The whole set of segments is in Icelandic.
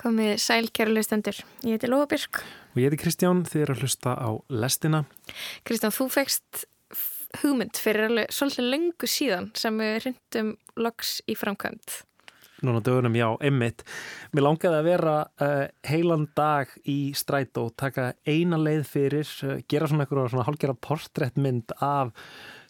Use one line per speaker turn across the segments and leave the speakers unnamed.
Komið sæl kæru hlustendur. Ég heiti Lóa Birk.
Og ég heiti Kristján, þið er að hlusta á lestina.
Kristján, þú fegst hugmynd fyrir alveg svolítið lengu síðan sem við hrindum loks í framkvæmt.
Núna dögunum, já, emmitt. Mér langaði að vera uh, heilan dag í stræt og taka eina leið fyrir, uh, gera svona eitthvað svona hálfgerða portréttmynd af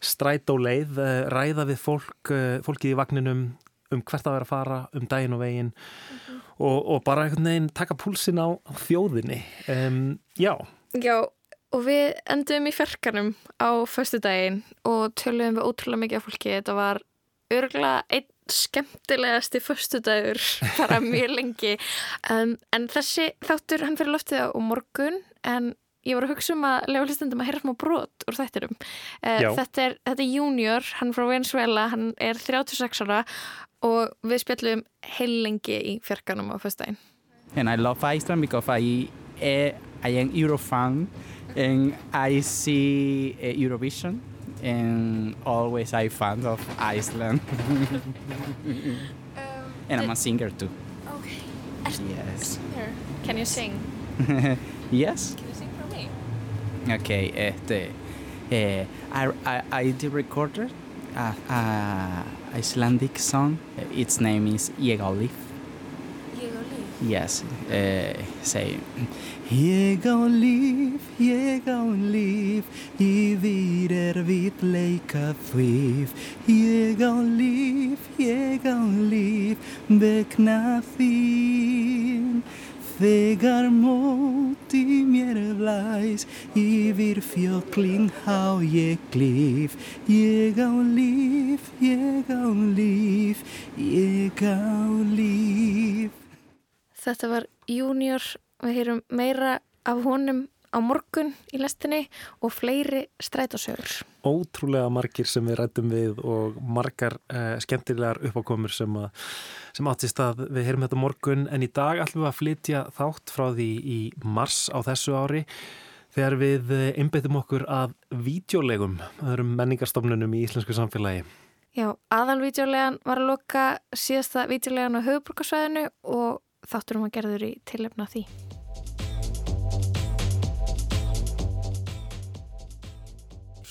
stræt og leið, uh, ræða við fólk, fólkið í vagninum um hvert að vera að fara, um daginn og veginn mm -hmm. og, og bara einhvern veginn taka púlsin á þjóðinni. Um, já.
Já, og við endum í ferkanum á förstu daginn og töluðum við ótrúlega mikið af fólki. Þetta var örgulega einn skemmtilegasti förstudagur bara mjög lengi um, en þessi þáttur hann fyrir loftið á morgun en ég var að hugsa um að lega hlustendum að heyra smá brot úr þættirum uh, þetta, er, þetta er junior, hann er frá Venezuela hann er 36 ára og við spjallum heil lengi í fjarkanum á förstudagin
And I love Iceland because I, uh, I am Eurofan and I see uh, Eurovision and always I fan of Iceland. um, and I'm a singer too.
Okay.
Yes.
Can you sing?
yes.
Can you sing for me?
Okay. Este, uh, I, I, I did record a, a Icelandic song. Its name is Yegalif.
Yegalif?
Yes. Uh, say. Ég á líf, ég á líf, yfir er Þegar móti mér blæs, yfir fjökling há ég glýf. Ég á líf, ég á líf, ég á líf.
Þetta var Junior Við heyrum meira af honum á morgun í lestinni og fleiri strætósögur.
Ótrúlega margir sem við rættum við og margar uh, skemmtilegar uppákomur sem, sem áttist að við heyrum þetta morgun en í dag ætlum við að flytja þátt frá því í mars á þessu ári þegar við eh, einbeitum okkur að vídjólegum, öðrum menningarstofnunum í íslensku samfélagi.
Já, aðalvídjólegan var að loka síðasta vídjólegan á höfuborgarsvæðinu og þátturum að gerður í tilefna því.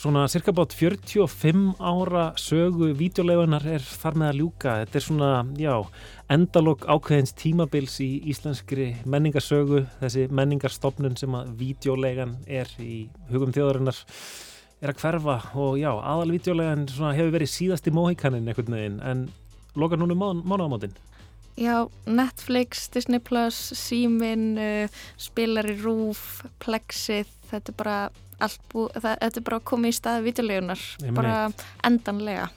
Svona cirka bát 45 ára sögu vídeoleifunar er þar með að ljúka. Þetta er svona, já, endalók ákveðins tímabils í íslenskri menningarsögu. Þessi menningarstofnun sem að vídeoleigan er í hugum þjóðarinnar er að hverfa og já, aðal vídeoleigan hefur verið síðasti móhíkaninn einhvern veginn en lokar núna mánuðamátinn.
Já, Netflix, Disney+, Símin, uh, Spilari Rúf, Plexið, þetta er bara allt búið, þetta er bara komið í staði vitulegunar, bara endanlega.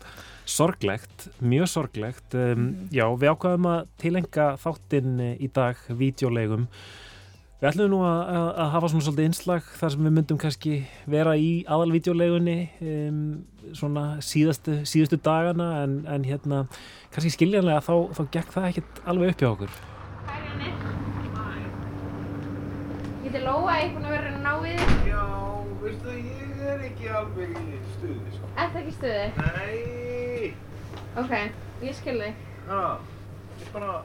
Sorglegt, mjög sorglegt. Um, mm. Já, við ákvaðum að tilenga þáttinn í dag videolegum. Við ætlum nú að, að hafa svona svolítið einslag þar sem við myndum kannski vera í aðalvídeolegunni um, svona síðastu, síðustu dagana en, en hérna kannski skiljanlega þá, þá gekk það ekkert alveg upp hjá okkur.
Hæ Janni. Getur Lóa eitthvað að vera að ná við þig?
Já, veistu það, ég er ekki alveg í stuði sko.
Er það ekki stuði?
Nei.
Ok, ég skil þig.
Já, ég bara...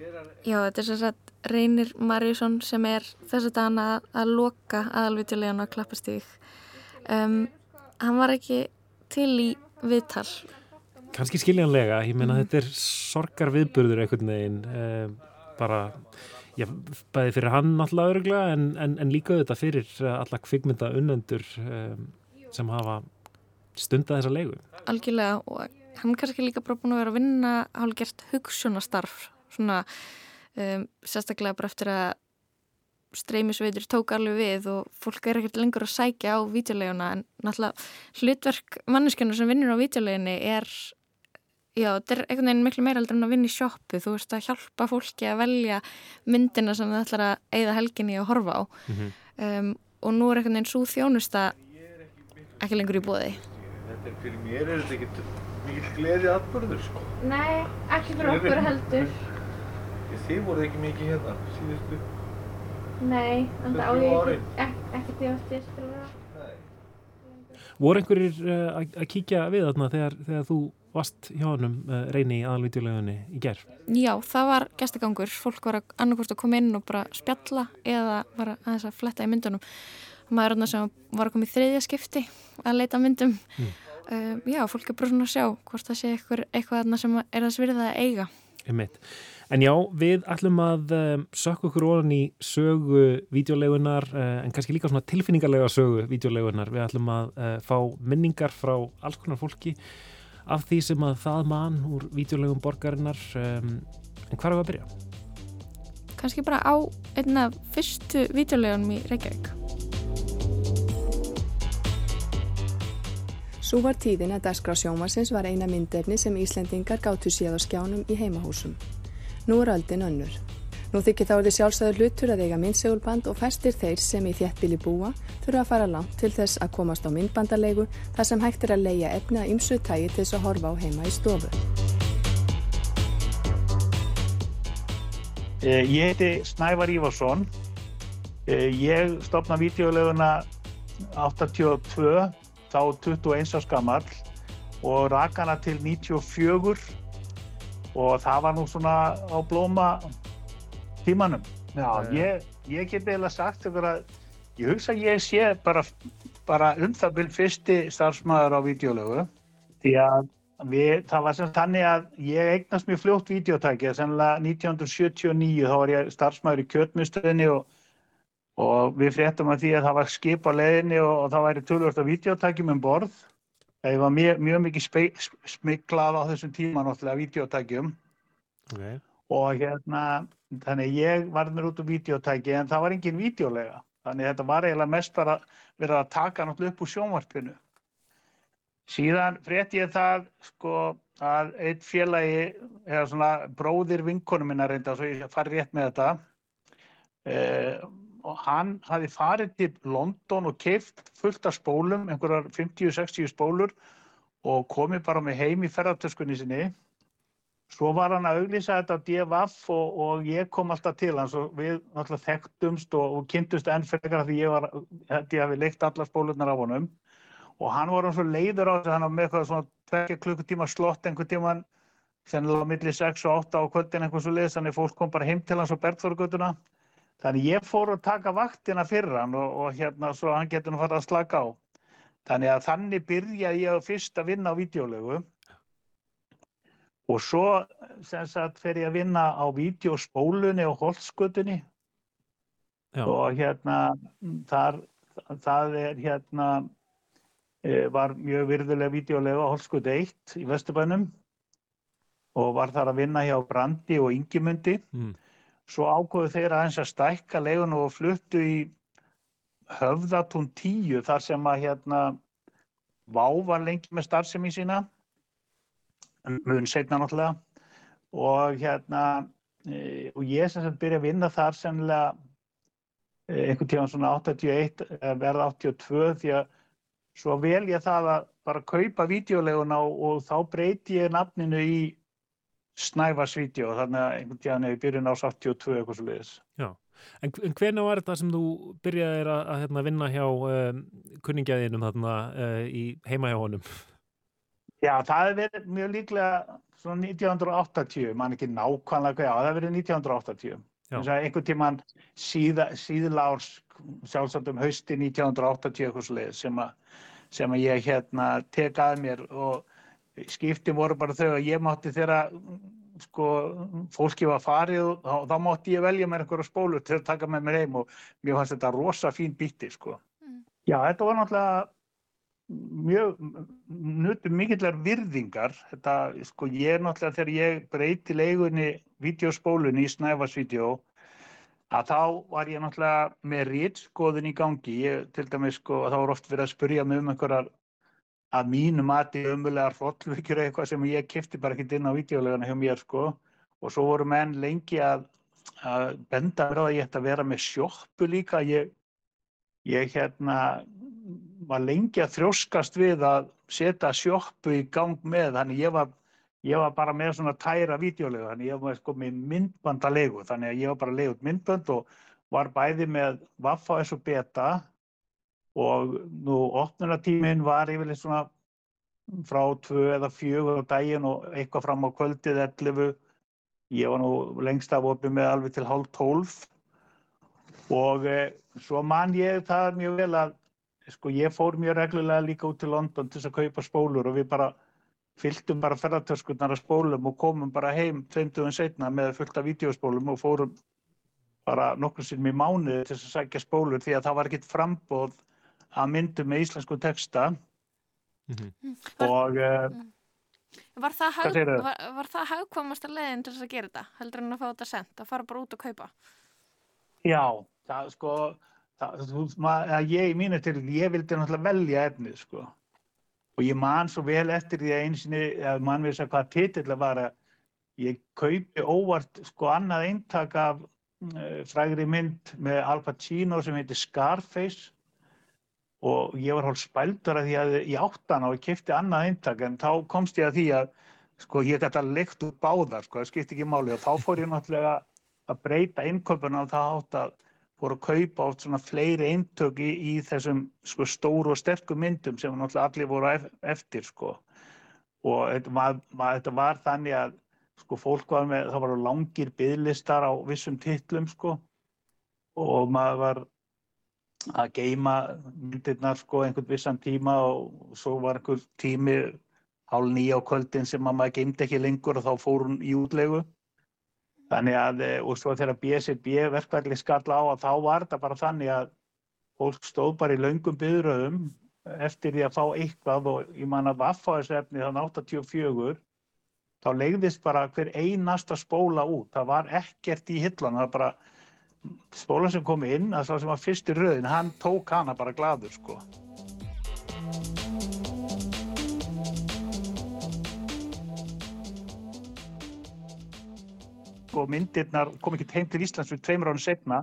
Ég
að... Já, þetta er svo að Reynir Marjusson sem er þess að dana að, að loka aðalvitulegan á klappastík. Um, hann var ekki til í viðtal.
Kanski skiljanlega, ég meina mm. þetta er sorgar viðburður einhvern veginn, um, bara, já, bæði fyrir hann alltaf öruglega en, en, en líka þetta fyrir alla kvikmynda unnendur um, sem hafa stundað þessa leiku.
Algjörlega og hann kannski líka bara búin að vera að vinna hálfgert hugssjónastarf, svona um, sérstaklega bara eftir að streymisveitur tók alveg við og fólk er ekkert lengur að sækja á vítjuleguna en náttúrulega hlutverk manneskjana sem vinnur á vítjuleginni er já, þetta er einhvern veginn miklu meira aldrei en að vinna í sjóppu, þú veist að hjálpa fólki að velja myndina sem það ætlar að eigða helginni að horfa á. Mm -hmm. um, og nú er einhvern veginn svo þjónusta ekki lengur í bóði
Þetta er fyrir mér er þetta ekkert mikil gleði aðbörður sko?
Nei, ekki fyrir okkur heldur.
Þið voruð ekki mikið hérna síðustu
Nei, en það áður ekki því vera
Voru einhverjir uh, að kíkja við þarna þegar, þegar þú vast hjá honum uh, reyni í aðalvídeolegunni í gerð.
Já, það var gestagangur. Fólk var að annarkvæmst að koma inn og bara spjalla eða var að þess að fletta í myndunum. Maður sem var að koma í þriðja skipti að leita myndum. Mm. Uh, já, fólk er bara svona að sjá hvort það sé eitthvað, eitthvað sem er að svirða að eiga.
Einmitt. En já, við ætlum að um, sökka okkur ofan í sögu videolegunar, uh, en kannski líka svona tilfinningarlega sögu videolegunar. Við ætlum að fá minningar frá alls konar fólki af því sem að það mann úr videolegum borgarinnar. Um, en hvað er það að byrja?
Kannski bara á einna fyrstu videolegunum í Reykjavík.
Svo var tíðin að Daskra sjómasins var eina myndefni sem Íslendingar gáttu séð á skjánum í heimahúsum. Nú er öldin önnur. Nú þykir þá er þið sjálfsæður hlutur að eiga myndsegulband og fæstir þeir sem í þéttbíli búa þurfa að fara langt til þess að komast á myndbandalegu þar sem hægt er að leia efni að ymsu tægi til þess að horfa á heima í stofu.
Eh, ég heiti Snævar Ívarsson. Eh, ég stopna videoleguna 82 þá 21 árs gammal og rak hana til 94 og það var nú svona á blóma tímanum. Já, ég, ég get eiginlega sagt ykkur að ég hugsa að ég sé bara, bara um það byrj fyrsti starfsmæður á videolögu því að við, það var sem þannig að ég eignast mjög fljótt videotæki sennilega 1979 þá var ég starfsmæður í kjötmustöðinni og og við fréttum að því að það var skip á leðinni og, og það væri tölvört á videótækjum um borð. Það var mjög, mjög mikið smiklað á þessum tíma náttúrulega videótækjum okay. Og hérna þannig ég var mér út úr videótæki en það var engin videólega þannig þetta var eiginlega mest bara verið að taka náttúrulega upp úr sjónvarpinu. Síðan frétt ég það sko að einn félagi eða svona bróðir vinkonum minna reynda svo ég fari rétt með þetta eh, og hann hafi farið til London og keift fullt af spólum, einhverjar 50-60 spólur og komið bara með heim í ferðartöskunni sinni. Svo var hann að auglýsa þetta á DFF og, og ég kom alltaf til hans og við alltaf þekktumst og, og kynntumst enn fyrir því ég var, ég hafi leikt alla spólurnar á honum. Og hann var hann svo leiður á þess að hann var með eitthvað svona 2 klukkutíma slott einhver tíman sennilega millir 6 og 8 á kvöldin einhvers og liðs, þannig fólk kom bara heim til hans á Bergþórugötuna. Þannig ég fór að taka vaktina fyrir hann og, og hérna svo hann getur að fara að slaka á. Þannig að þannig byrjaði ég fyrst að vinna á videolögu og svo sem sagt fer ég að vinna á videospólunni og holtskutunni og hérna þar, það er hérna e, var mjög virðulega videolögu á holtskutu 1 í Vesturbænum og var þar að vinna hjá Brandi og Ingimundi. Mm. Svo ákvöðu þeir aðeins að stækka leigun og fluttu í höfðatún 10 þar sem að hérna Vá var lengi með starfsemi sína, mun setna náttúrulega og hérna e, og ég sem sagt byrja að vinna þar semlega e, einhvern tíma svona 81 verða 82 því að svo vel ég það að bara kaupa videoleguna og, og þá breyti ég nafninu í snæfarsvídeó þannig að einhvern tíðan hefur byrjun ás 82 eitthvað svo leiðis.
Já, en, en hvernig var þetta sem þú byrjaði að, að hérna, vinna hjá um, kunningjaðinum þarna uh, í heima hjá honum?
Já, það hefur verið mjög líklega svona 1980, mann ekki nákvæmlega hvað, já það hefur verið 1980. Einhvern tíman síða, síðlárs sjálfsagt um hausti 1980 eitthvað svo leiðis sem, sem að ég hérna tek að mér og skipti voru bara þau að ég mátti þeirra sko, fólki var farið og þá, þá mátti ég velja mér einhverja spólu til að taka með mér heim og mér fannst þetta rosa fín bíti sko. Mm. Já, þetta var náttúrulega mjög, nutum mikillar virðingar, þetta, sko, ég er náttúrulega þegar ég breyti leigunni videospólunni í Snæfarsvídeó að þá var ég náttúrulega með rítskoðun í gangi, ég til dæmis sko, þá var oft verið að spurja mig um einhverjar að mínu mati ömulegar hrollvíkjur eitthvað sem ég kifti bara ekkert inn á videolegana hjá mér sko. Og svo voru menn lengi að, að benda mér á að ég ætti að vera með sjóppu líka. Ég, ég hérna var lengi að þróskast við að setja sjóppu í gang með þannig ég var, ég var bara með svona tæra videolega þannig ég var sko með myndbandalegu þannig að ég var bara legut myndband og var bæði með Waffa S og Beta og nú opnunatíminn var yfirlega svona frá tvö eða fjögur á daginn og eitthvað fram á kvöldið 11. Ég var nú lengst af opið með alveg til hálf tólf og e, svo man ég það mjög vel að sko ég fór mjög reglulega líka út til London til þess að kaupa spólur og við bara fylltum bara ferðartöskurnar að spólum og komum bara heim tveimtuðum setna með fullt af vídeospólum og fórum bara nokkur sinnum í mánuði til þess að sækja spólur því að það var ekkit frambóð að myndum með íslensku texta mm -hmm. og uh,
Var það, hag, var, var það hagkvamast að leiðin til þess að gera þetta? Heldur en að fá þetta sendt, að fara bara út og kaupa?
Já, það sko það, þú, mað, ég í mínu til, ég vildi náttúrulega velja efnið sko. Og ég man svo vel eftir því að einsinni, að mann veist að hvað titill að vara ég kaupi óvart sko annað eintak af uh, frægri mynd með Al Pacino sem heitir Scarface. Og ég var hálf spældur að því að ég áttan á að kæfti annað eintak en þá komst ég að því að sko ég gæti að leikt út báðar sko, það skipti ekki máli. Og þá fór ég náttúrulega að breyta innköpuna og það átt að fór að kaupa oft svona fleiri eintök í, þessum sko stóru og sterku myndum sem náttúrulega allir voru eftir sko. Og þetta var, þetta var þannig að sko fólk var með, það var langir bygglistar á vissum titlum sko. Og maður var að geima myndirnar sko einhvern vissan tíma og svo var einhver tími hálf nýja á kvöldin sem maður geimdi ekki lengur og þá fór hún í útlegu þannig að eh, og svo þegar BSB verkvæli skall á að þá var þetta bara þannig að fólk stóð bara í laungum byðröðum eftir því að fá eitthvað og ég man að vaffa þessu efni þannig 84 þá legðist bara hver einasta spóla út það var ekkert í hillan það var bara spólan sem kom inn, það sá sem var fyrst í röðin, hann tók hana bara gladur sko. Og myndirnar kom ekki heim til Íslands fyrir tveimur árið setna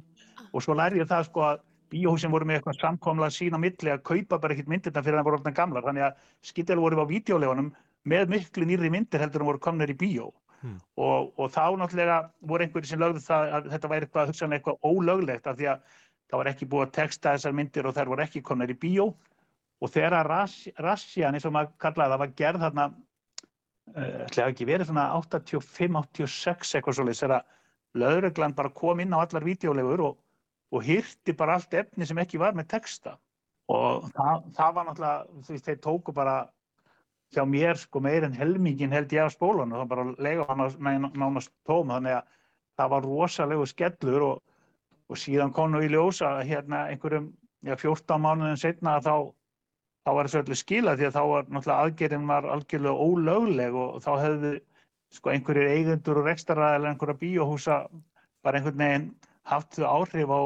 og svo lærði ég það sko að bíóhúsin voru með eitthvað samkomla sín á milli að kaupa bara ekkert myndirna fyrir að það voru alltaf gamlar. Þannig að skittel voru á vídeolegunum með miklu nýri myndir heldur en voru komnir í bíó. Hmm. Og, og þá náttúrulega voru einhverju sem lögðu það að þetta væri eitthvað, eitthvað ólöglegt af því að það var ekki búið að texta þessar myndir og þær voru ekki konar í bíó. Og þegar rassjan, eins og maður kallaði það, var gerð þarna, uh, ætlaði ekki verið svona 85-86 eitthvað svolítið, þegar lögreglan bara kom inn á allar vídeolegur og, og hýrti bara allt efni sem ekki var með texta. Og það, það var náttúrulega, veist, þeir tóku bara hjá mér sko meir en helmingin held ég af spólunum, það bara lega hann nánast tóm, þannig að það var rosalegu skellur og, og síðan kom nú í ljósa hérna einhverjum já, 14 mánuðin setna þá, þá var þessu öllu skila því að þá var náttúrulega aðgerinn var algjörlega ólögleg og þá hefðu sko einhverjir eigendur og rekstaræðilega einhverja bíóhúsa bara einhvern veginn haft þau áhrif á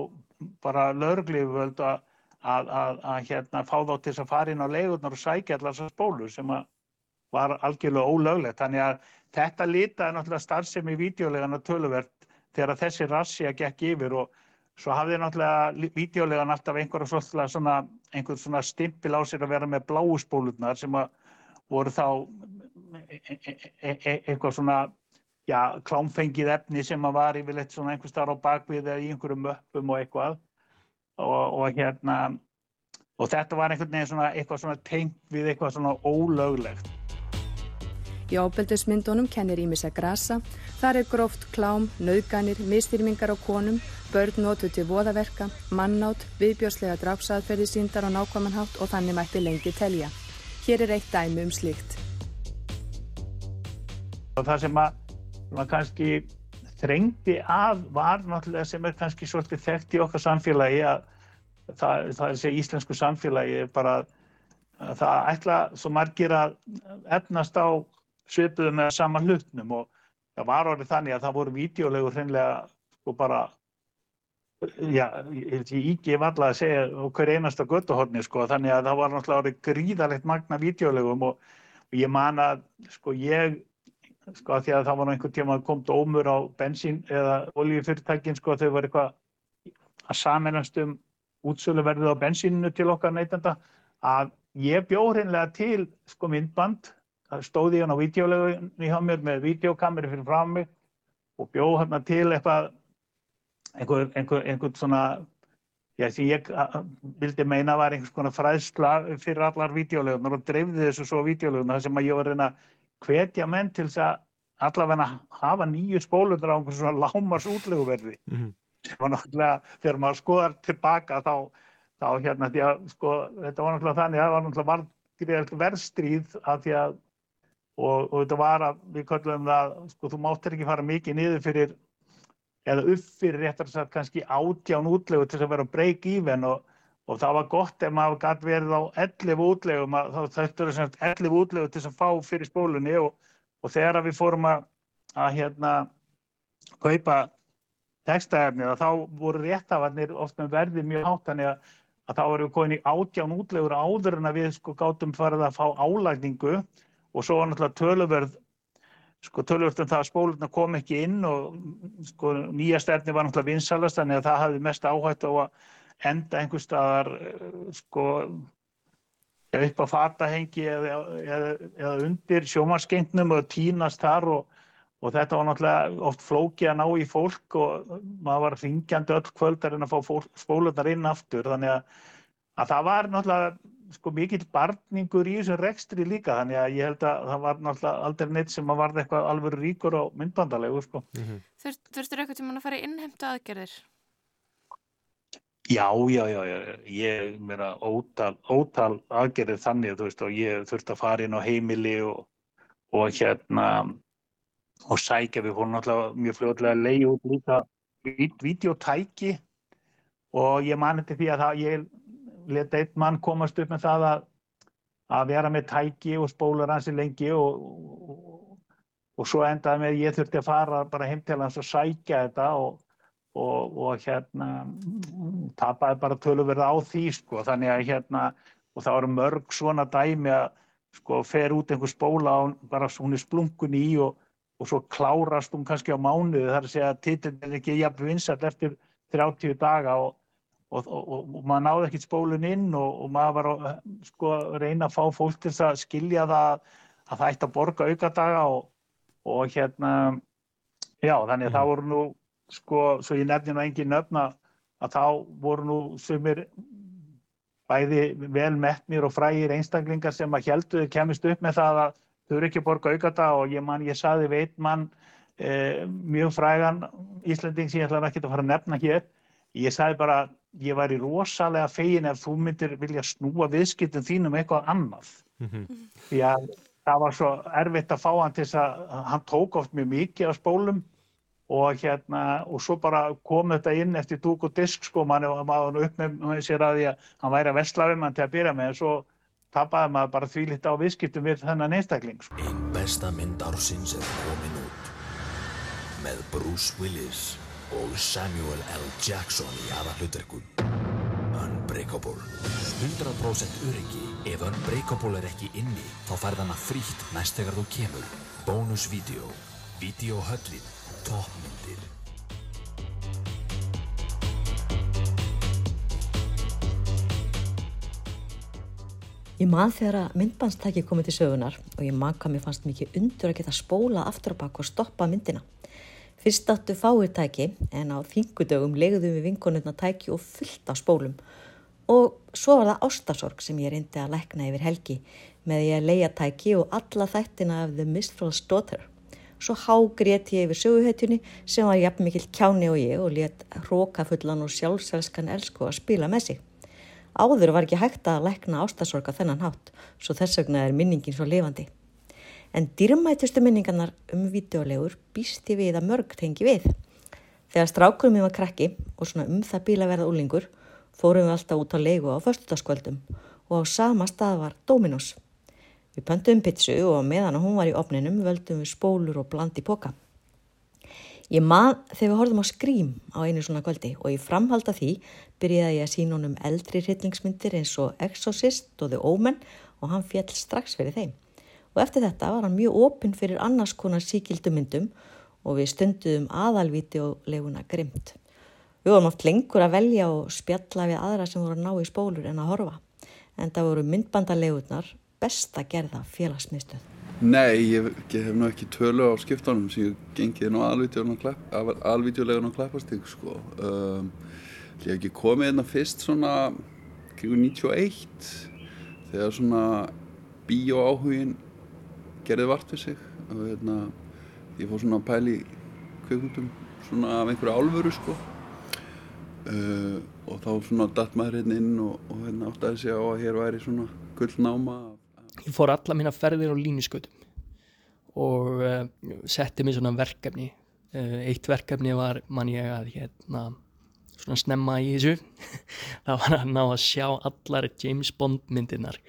bara lögurgliföld að, að, að, að hérna fá þá til þess að fara inn á leigurnar og sækja allar þessar spólur sem að var algjörlega ólöglegt. Þannig að þetta litaði náttúrulega starfsemi í videolegana töluvert þegar þessi rassja gekk yfir og svo hafði náttúrulega videolegan alltaf einhverja svona, einhver svona stimpil á sér að vera með bláuspólurnar sem voru þá e, e, e, eitthvað svona já, klámfengið efni sem var yfirleitt svona einhver starf á bakvið eða í einhverjum möppum og eitthvað. Og, og hérna og þetta var einhvern veginn svona eitthvað svona tengt við eitthvað svona ólöglegt
Í ábeldismyndunum kennir Ímis að grasa, þar er gróft klám, nauðganir, mistýrmingar á konum, börn notu til voðaverka, mannátt, viðbjórslega drápsaðferði síndar á nákvæmanhátt og þannig mætti lengi telja. Hér er eitt dæmi um slíkt.
Og það sem að, að kannski þrengdi að var náttúrulega sem er kannski svolítið þekkt í okkar samfélagi að það, það er þessi íslensku samfélagi bara að það ætla svo margir að efnast á svipuðu með sama hlutnum og það var orðið þannig að það voru videolegur hreinlega sko bara já, ég ígif alla að segja hver einasta göttuhorni sko þannig að það var náttúrulega orðið gríðalegt magna videolegum og, og ég man að sko ég sko að því að það var einhvern tíma að komt ómur á bensín eða oljufyrirtækin sko þau var eitthvað að saminast um útsöluverðið á bensíninu til okkar neytenda að ég bjóð hreinlega til sko myndband stóði ég hann á videolegunni hjá mér með videokameri fyrir frá mig og bjóð hérna til eitthvað einhver, einhver, einhver svona já, sem ég vildi meina var einhvers konar fræðsla fyrir allar vídeolegunar og dreifði þessu svo vídeoleguna þar sem að ég var reyna hvetja menn til þess að allavega hafa nýju spólunar á einhvers svona lámars útleguverði
Mhm.
sem var náttúrulega, þegar maður skoðar tilbaka þá, þá hérna því að sko, þetta var náttúrulega þannig að það var náttúrulega verðstríð að því að og, og þetta var að við kallum það, sko, þú máttir ekki fara mikið niður fyrir eða upp fyrir réttar sagt kannski átján útlegu til þess að vera break even. Og, og það var gott ef maður gæti verið á 11 útlegum þá þurftur það semst 11 útlegu til þess að fá fyrir spólunni. Og, og þegar við fórum að, að hérna kaupa textaefnið þá voru réttafarnir oft með verði mjög hátt þannig að, að þá voru við komin í átján útlegur áður en að við sko gátum farið að fá álagningu og svo var náttúrulega töluverð sko tölvöld um það að spólurna kom ekki inn og sko nýja stefni var náttúrulega vinsalast þannig að það hafði mest áhætt á að enda einhver staðar sko ja, upp á fatahengi eða, eða, eða undir sjómarskeintnum og tínast þar og, og þetta var náttúrulega oft flókið að ná í fólk og maður var ringjandi öll kvöldar en að fá spólurnar inn aftur þannig að, að það var náttúrulega sko mikill barningur í þessum rekstri líka þannig að ég held að það var náttúrulega aldrei neitt sem að varða eitthvað alveg ríkur á myndbandalegu sko.
Þurft, þurftur eitthvað tíma að fara í innheimtu aðgerðir?
Já, já, já, já, ég meira ótal, ótal aðgerðir þannig þú veist og ég þurfti að fara inn á heimili og, og hérna og sækja við fórum náttúrulega mjög fljóðlega að leiða út líka videotæki og ég mani til því að það, ég leta einn mann komast upp með það að, að vera með tæki og spólar hansi lengi og, og, og svo endaði með ég þurfti að fara bara heim til hans og sækja þetta og, og, hérna tapaði bara töluverða á því sko. Þannig að hérna og það eru mörg svona dæmi að sko fer út einhver spóla og bara hún er splunkun í og, svo klárast hún kannski á mánuði. Þar að segja að titlinn er ekki jafn vinsall eftir 30 daga og Og, og, og maður náði ekkert spólun inn og, og maður var að sko, reyna að fá fólk til að skilja það að það ætti að borga aukadaga og, og hérna já þannig að það voru nú sko svo ég nefnir nú engin nöfna að þá voru nú sumir bæði vel metnir og frægir einstaklingar sem að helduðu kemist upp með það að þau eru ekki að borga aukadaga og ég man ég saði veit mann eh, mjög frægan Íslanding sem ég ætla ekki að fara að nefna hér. Ég sagði bara ég væri rosalega fegin ef þú myndir vilja snúa viðskiptum þínum eitthvað annað. Því að það var svo erfitt að fá hann til þess að hann tók oft mjög mikið af spólum og hérna og svo bara kom þetta inn eftir dúk og disk sko mann var upp með sér að því að hann væri að vesla um hann til að byrja með en svo tapaði maður bara því lítið á viðskiptum við þennan einstakling sko.
Einn besta mynd ársins er komin út með Bruce Willis og Samuel L. Jackson í aðalutverkum. Unbreakable. 100% öryggi. Ef Unbreakable er ekki inni, þá færð hana frítt næst þegar þú kemur. Bónusvídeó. Vídeóhöllin. Toppmyndir.
Ég man þegar að myndbandstæki komið til sögunar og ég man hvað mér fannst mikið undur að geta spólað aftur á bak og stoppa myndina. Fyrst áttu fáir tæki en á þingudögum legðum við vinkonurna tæki og fullt af spólum og svo var það ástasorg sem ég reyndi að lækna yfir helgi með ég að leia tæki og alla þættina af The Mistfall's Daughter. Svo hágrét ég yfir söguhetjunni sem var jafn mikil kjáni og ég og let hrókafullan og sjálfselskan elsku að spila með sig. Áður var ekki hægt að lækna ástasorg á þennan hátt, svo þess vegna er minningin svo lifandi. En dýrmætustu minningarnar um videolegur býst ég við að mörg tengi við. Þegar strákurum ég var krakki og svona um það bíla verða úlingur, fórum við alltaf út á leigu á föstudagskvöldum og á sama stað var Dominos. Við pöntum pitsu og meðan hún var í opninum völdum við spólur og bland í poka. Ég man þegar við horfum á skrím á einu svona kvöldi og ég framhalda því byrjaði ég að sína honum eldri hryllingsmyndir eins og Exorcist og The Omen og hann fjall strax fyrir þeim. Og eftir þetta var hann mjög opinn fyrir annars konar síkildumyndum og við stunduðum aðalvíti og leguna grimt. Við vorum oft lengur að velja og spjalla við aðra sem voru að ná í spólur en að horfa. En það voru myndbandalegurnar besta gerða félagsmiðstöð.
Nei, ég, ég hef nú ekki tölu á skiptunum sem ég gengið nú alvídeolegun og kleppastík sko. Um, Ég hef ekki komið hérna fyrst svona kringu 91 þegar svona bíóáhugin gerði vart við sig. Og hérna ég fór svona að pæli kveikundum svona af einhverju álfuru sko. Uh, og þá svona datt maður hérna inn og, og hérna áttaði sig á að hér væri svona gullnáma
Ég fór alla mína ferðir á línuskötum og uh, setti mig svona verkefni. Uh, eitt verkefni var mann ég að hérna svona snemma í þessu. Það var að ná að sjá allar James Bond myndirnar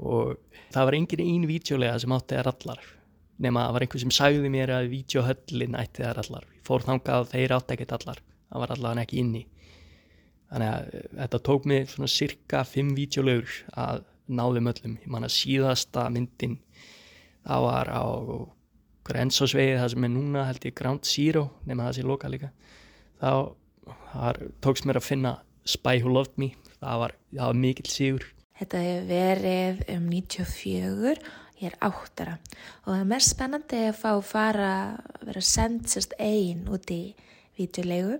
og það var engin einn vítjulega sem átti þær allar nema það var einhver sem sagði mér að vítjuhöllin ætti þær allar ég fór þangað þeir átti ekkert allar. Það var allavega ekki inni. Þannig að eh, þetta tók mig svona cirka fimm vítjulegur að náðum öllum. Ég man að síðasta myndin það var á grensásvegi það sem er núna held ég Ground Zero nema það sé loka líka. Þá tókst mér að finna Spy Who Loved Me. Það var, var mikill sigur
Þetta hefur verið um 94, ég er áttara. Og það er mest spennandi að fá að fara að vera sendt sérst einn út í vítulegu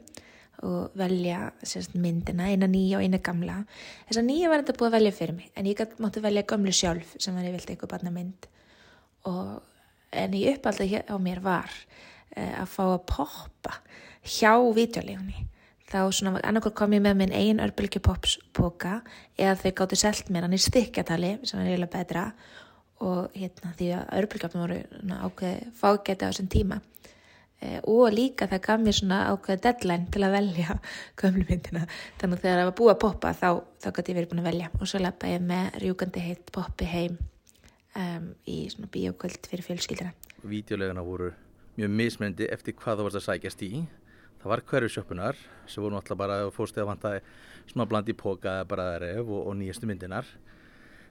og velja sérst myndina, eina nýja og eina gamla. Þess að nýja var þetta búið að velja fyrir mig en ég mátti velja gamlu sjálf sem var ég vilt eitthvað barna mynd og en ég uppaldi á mér var uh, að fá að poppa hjá vítulegunni þá svona annarkur kom ég með minn einn örbylgjupopsboka eða þau gáttu selt mér hann í stikkjatali sem er eiginlega betra. Og hérna því að örbylgjupnum voru ákveði fágæti á þessum tíma. E, og líka það gaf mér svona ákveði deadline til að velja gömlumyndina þannig að þegar það var búið að poppa þá, þá gæti ég verið búin að velja. Og svo lappa ég með rjúkandi heitt poppi heim um, í svona bíókvöld fyrir fjölskyldina
Vídeoleguna voru mjög mismyndi eftir hvað það varst að sækjast í það var hverju sjöppunar sem voru náttúrulega bara að fórstu að vanta smá bland í póka bara ref og, og nýjastu myndinar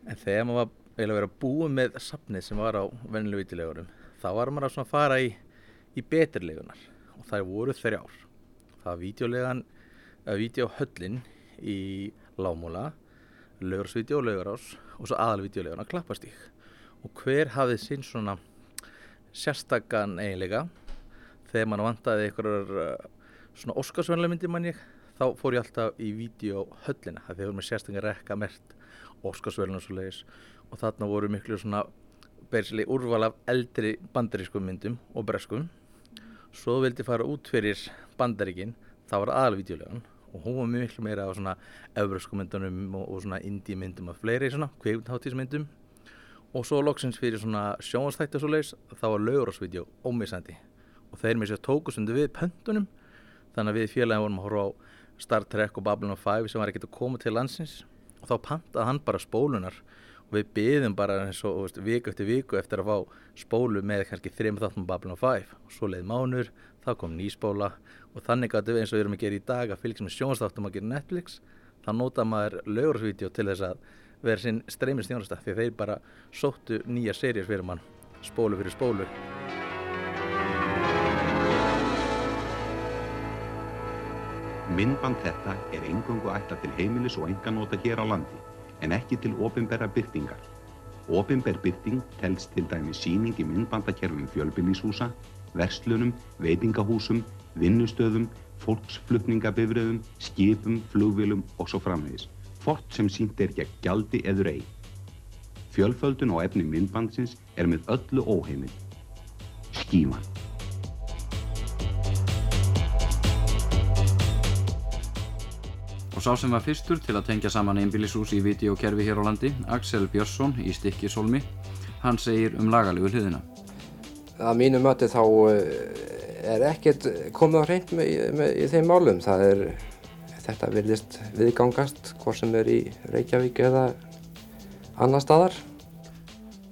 en þegar maður var eiginlega verið að búa með safnið sem var á vennilegu vítilegurum þá var maður að svona fara í, í beturlegunar og það voru þrjár. Það var vídeolegan eða vídeohöllin í Lámúla lögursvídeó, lögurás og svo aðalvídeolegan að klappastík og hver hafið sinn svona sérstakann eiginlega þegar mann vantaði einhverjar svona Óskarsvönlega myndi mann ég. Þá fór ég alltaf í vídeohöllina það þegar mér sérstaklega rekka mert Óskarsvölinu og svo leiðis og þarna voru miklu svona bersli úrval af eldri bandarískum myndum og breskum. Svo vildi fara út fyrir bandaríkin það var aðalvídeolegan og hún var miklu meira á svona öfröskum myndunum og, og svona indie myndum af fleiri svona kveikundháttísmyndum og svo loksins fyrir svona sjónastætti og svo leiðis það var laugurásvídeó ómisandi og þeir með sér tókusundu við pöntunum þannig að við félagin vorum að horfa á Star Trek og Babylon 5 sem var ekkert að koma til landsins. Og þá pantaði hann bara spólunar. Og við byðum bara eins og veist, viku eftir viku eftir að fá spólu með kannski þrjum þáttum Babylon 5 og svo leið mánur, þá kom nýspóla og þannig að eins og við erum að gera í dag að fylgjast með sjónastáttum að gera Netflix. Þá nota maður lögursvídeó til þess að vera sinn streymist þjónasta því þeir bara sóttu nýja serjur fyrir mann. Spólu fyrir spólu
Myndband þetta er engungu ætla til heimilis og enganóta hér á landi, en ekki til ofinberra byrtingar. Ofinberr byrting telst til dæmi síning í myndbandakerfum fjölbillíshúsa, verslunum, veitingahúsum, vinnustöðum, fólksflutningabifröðum, skipum, flugvilum og svo framvegis. Fort sem sínt er gegn gjaldi eður ei. Fjölföldun og efni myndbandsins er með öllu óheimil. Skíman.
Og sá sem var fyrstur til að tengja saman einbílishús í videokerfi hér á landi, Axel Björnsson í Stikkisólmi, hann segir um lagalegu hliðina.
Að mínu möti þá er ekkert komið á hreint með, með, í þeim málum. Það er, þetta virðist viðgangast, hvort sem er í Reykjavík eða annar staðar.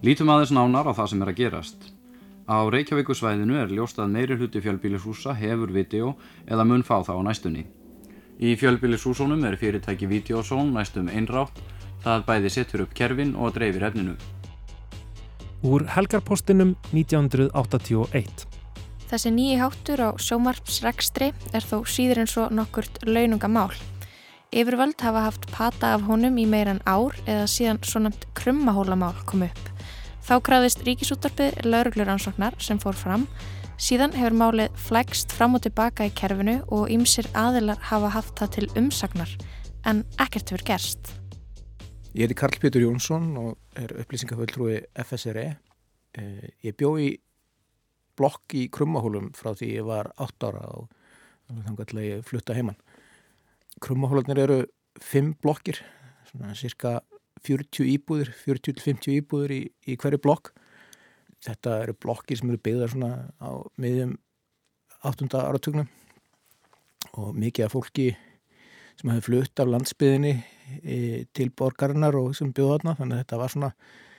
Lítum aðeins nánar á það sem er að gerast. Á Reykjavíkusvæðinu er ljóst að meiri hluti fjölbílishúsa hefur video eða mun fá þá á næstunni. Í fjölbýlishúsunum er fyrirtæki Videozone næstum einrátt, það bæði setur upp kerfin og dreifir efninu.
Úr helgarpostinum 1981
Þessi nýji háttur á sjómarpsrekstri er þó síður en svo nokkurt launungamál. Yfirvöld hafa haft pata af honum í meiran ár eða síðan svo nefnt krummahólamál kom upp. Þá krafðist ríkisúttarpið laurugluransóknar sem fór fram Síðan hefur málið flægst fram og tilbaka í kerfinu og ýmsir aðilar hafa haft það til umsagnar en ekkert hefur gerst.
Ég heiti Karl Pétur Jónsson og er upplýsingaföldrúi FSRE. Eh, ég bjó í blokk í Krummahólum frá því ég var 8 ára og þannig að ég flutta heimann. Krummahólanir eru 5 blokkir, svona cirka 40 íbúður, 40-50 íbúður í, í hverju blokk. Þetta eru blokkir sem eru byggðar svona á miðjum 8. áratugnum. Og mikið af fólki sem hefði flutt af landsbyðinni e, til borgarinnar og sem bjóða þarna. Þannig að þetta var svona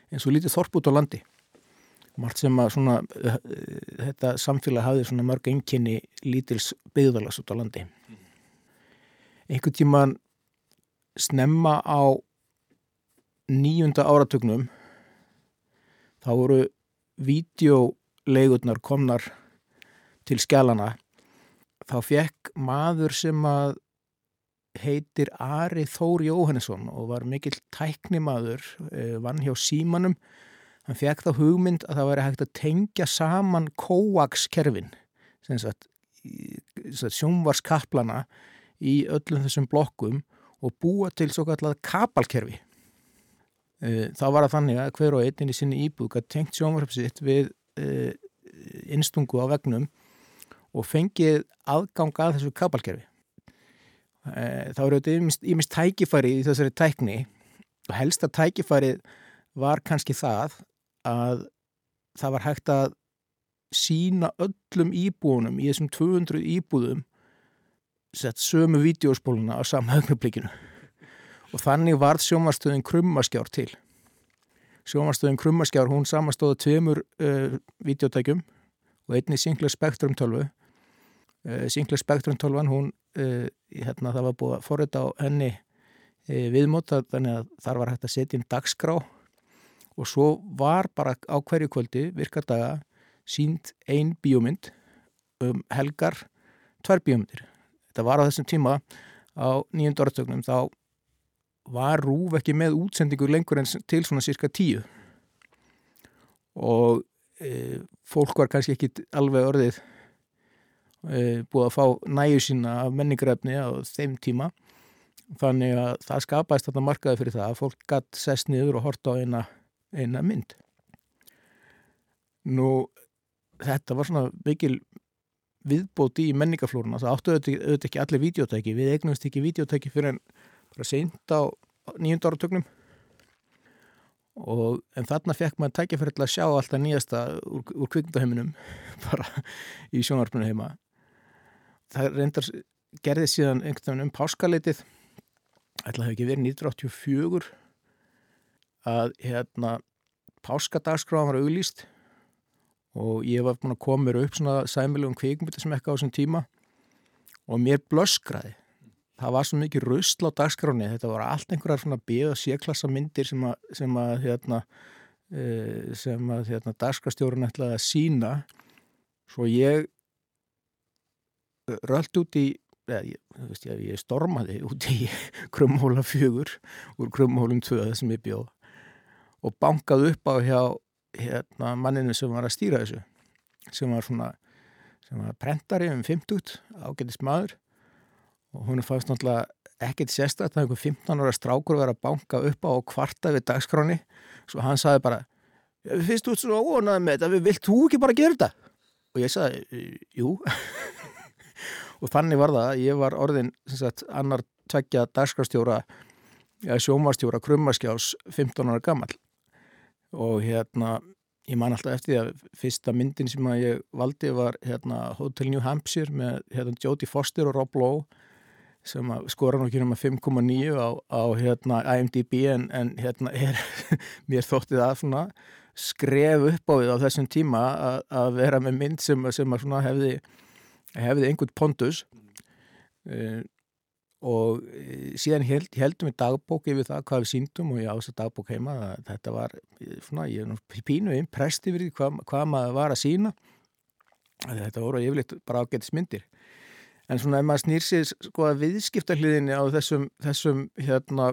eins og lítið þorp út á landi. Margt sem að svona e, þetta samfélag hafði svona mörg enginni lítils byggðalas út á landi. Einhvern tíman snemma á nýjunda áratugnum þá voru vídeolegurnar komnar til skjálana þá fekk maður sem að heitir Ari Þór Jóhannesson og var mikill tæknimaður vann hjá símanum hann fekk þá hugmynd að það væri hægt að tengja saman kóakskerfin sjónvarskaplana í öllum þessum blokkum og búa til svo kallað kapalkerfi þá var það þannig að hver og einn í sinni íbúð gæti tengt sjónvarpsitt við innstungu á vegnum og fengið aðgang að þessu kapalkerfi. Þá eru þetta ímist tækifæri í þessari tækni og helsta tækifæri var kannski það að það var hægt að sína öllum íbúunum í þessum 200 íbúðum sett sömu vídeospóluna á samhaugnublikinu og þannig varð sjómarstöðin krummaskjár til. Sjómarstöðin krummaskjár hún samastóða tveimur uh, videotækjum og einni Sinclair Spectrum 12 uh, Sinclair Spectrum 12 hún uh, hérna það var búið að forrita á henni viðmóta þannig að þar var hægt að setja inn dagskrá. Og svo var bara á hverju kvöldi virkardaga sínd ein bíómynd um helgar tvær bíómyndir. Þetta var á þessum tíma á nýjönda orðtögnum þá var Rúf ekki með útsendingu lengur en til svona cirka tíu. Og e, fólk var kannski ekki alveg orðið e, búið að fá næju sína af menningrefni á þeim tíma. Þannig að það skapaðist þetta markaði fyrir það að fólk gætt sest niður og horta á eina, eina mynd. Nú þetta var svona mikil viðbóti í menningaflórunna það áttu auðvitað ekki allir videotæki við eignumst ekki videotæki fyrir en bara seint á nýjunda áratögnum og en þarna fekk maður tækja fyrir að sjá alltaf nýjasta úr, úr kvikmyndaheiminum bara í sjónvarpunum heima. Það reyndar gerði síðan einhvern veginn um páskaleitið ætla að hafa ekki verið 1984 að hérna páskadagsgráðan var auglýst og ég var búin að koma mér upp svona sæmilegum kvikmyndir sem ekki á þessum tíma og mér blöskraði það var svo mikið rusl á dagskráni þetta var allt einhverjar svona B- og C-klassa myndir sem að, sem að hérna, sem að hérna, dagskrastjórun ætlaði að sína svo ég rölt út í eða, ég, veist, ég, ég stormaði út í krumhóla fjögur úr krumhólum 2 sem ég bjóð og bankaði upp á hjá hérna, manninu sem var að stýra þessu sem var svona sem var prentari um 50 ágætist maður og hún fannst náttúrulega ekkert sérstætt að einhver 15 ára strákur verið að banka upp á og kvarta við dagskráni svo hann saði bara finnst þú svona óanað með þetta, vilt þú ekki bara gera þetta? og ég saði, jú. Og þannig var það ég var orðin sagt, annar tveggja dagskrastjóra sjómarstjóra krummaskjás 15 ára gammal og hérna ég man alltaf eftir því að fyrsta myndin sem ég valdi var hérna Hotel New Hampshire með hérna, Jodie Foster og Rob Lowe sem skora nú ekki um að 5,9 á, á hérna, IMDb en, en hérna er mér þótti það svona skref upp á við á þessum tíma að, að vera með mynd sem, sem að hefði, hefði einhvern pondus. Uh, og síðan held, heldum við dagbók yfir það hvað við síndum og ég ás að dagbók heima að þetta var svona, ég er pínu imprest yfir því hvað, hvað maður var að sína þetta voru yfirleitt bara ágætis myndir en svona ef maður snýr sér sko að viðskiptarliðinni á þessum, þessum hérna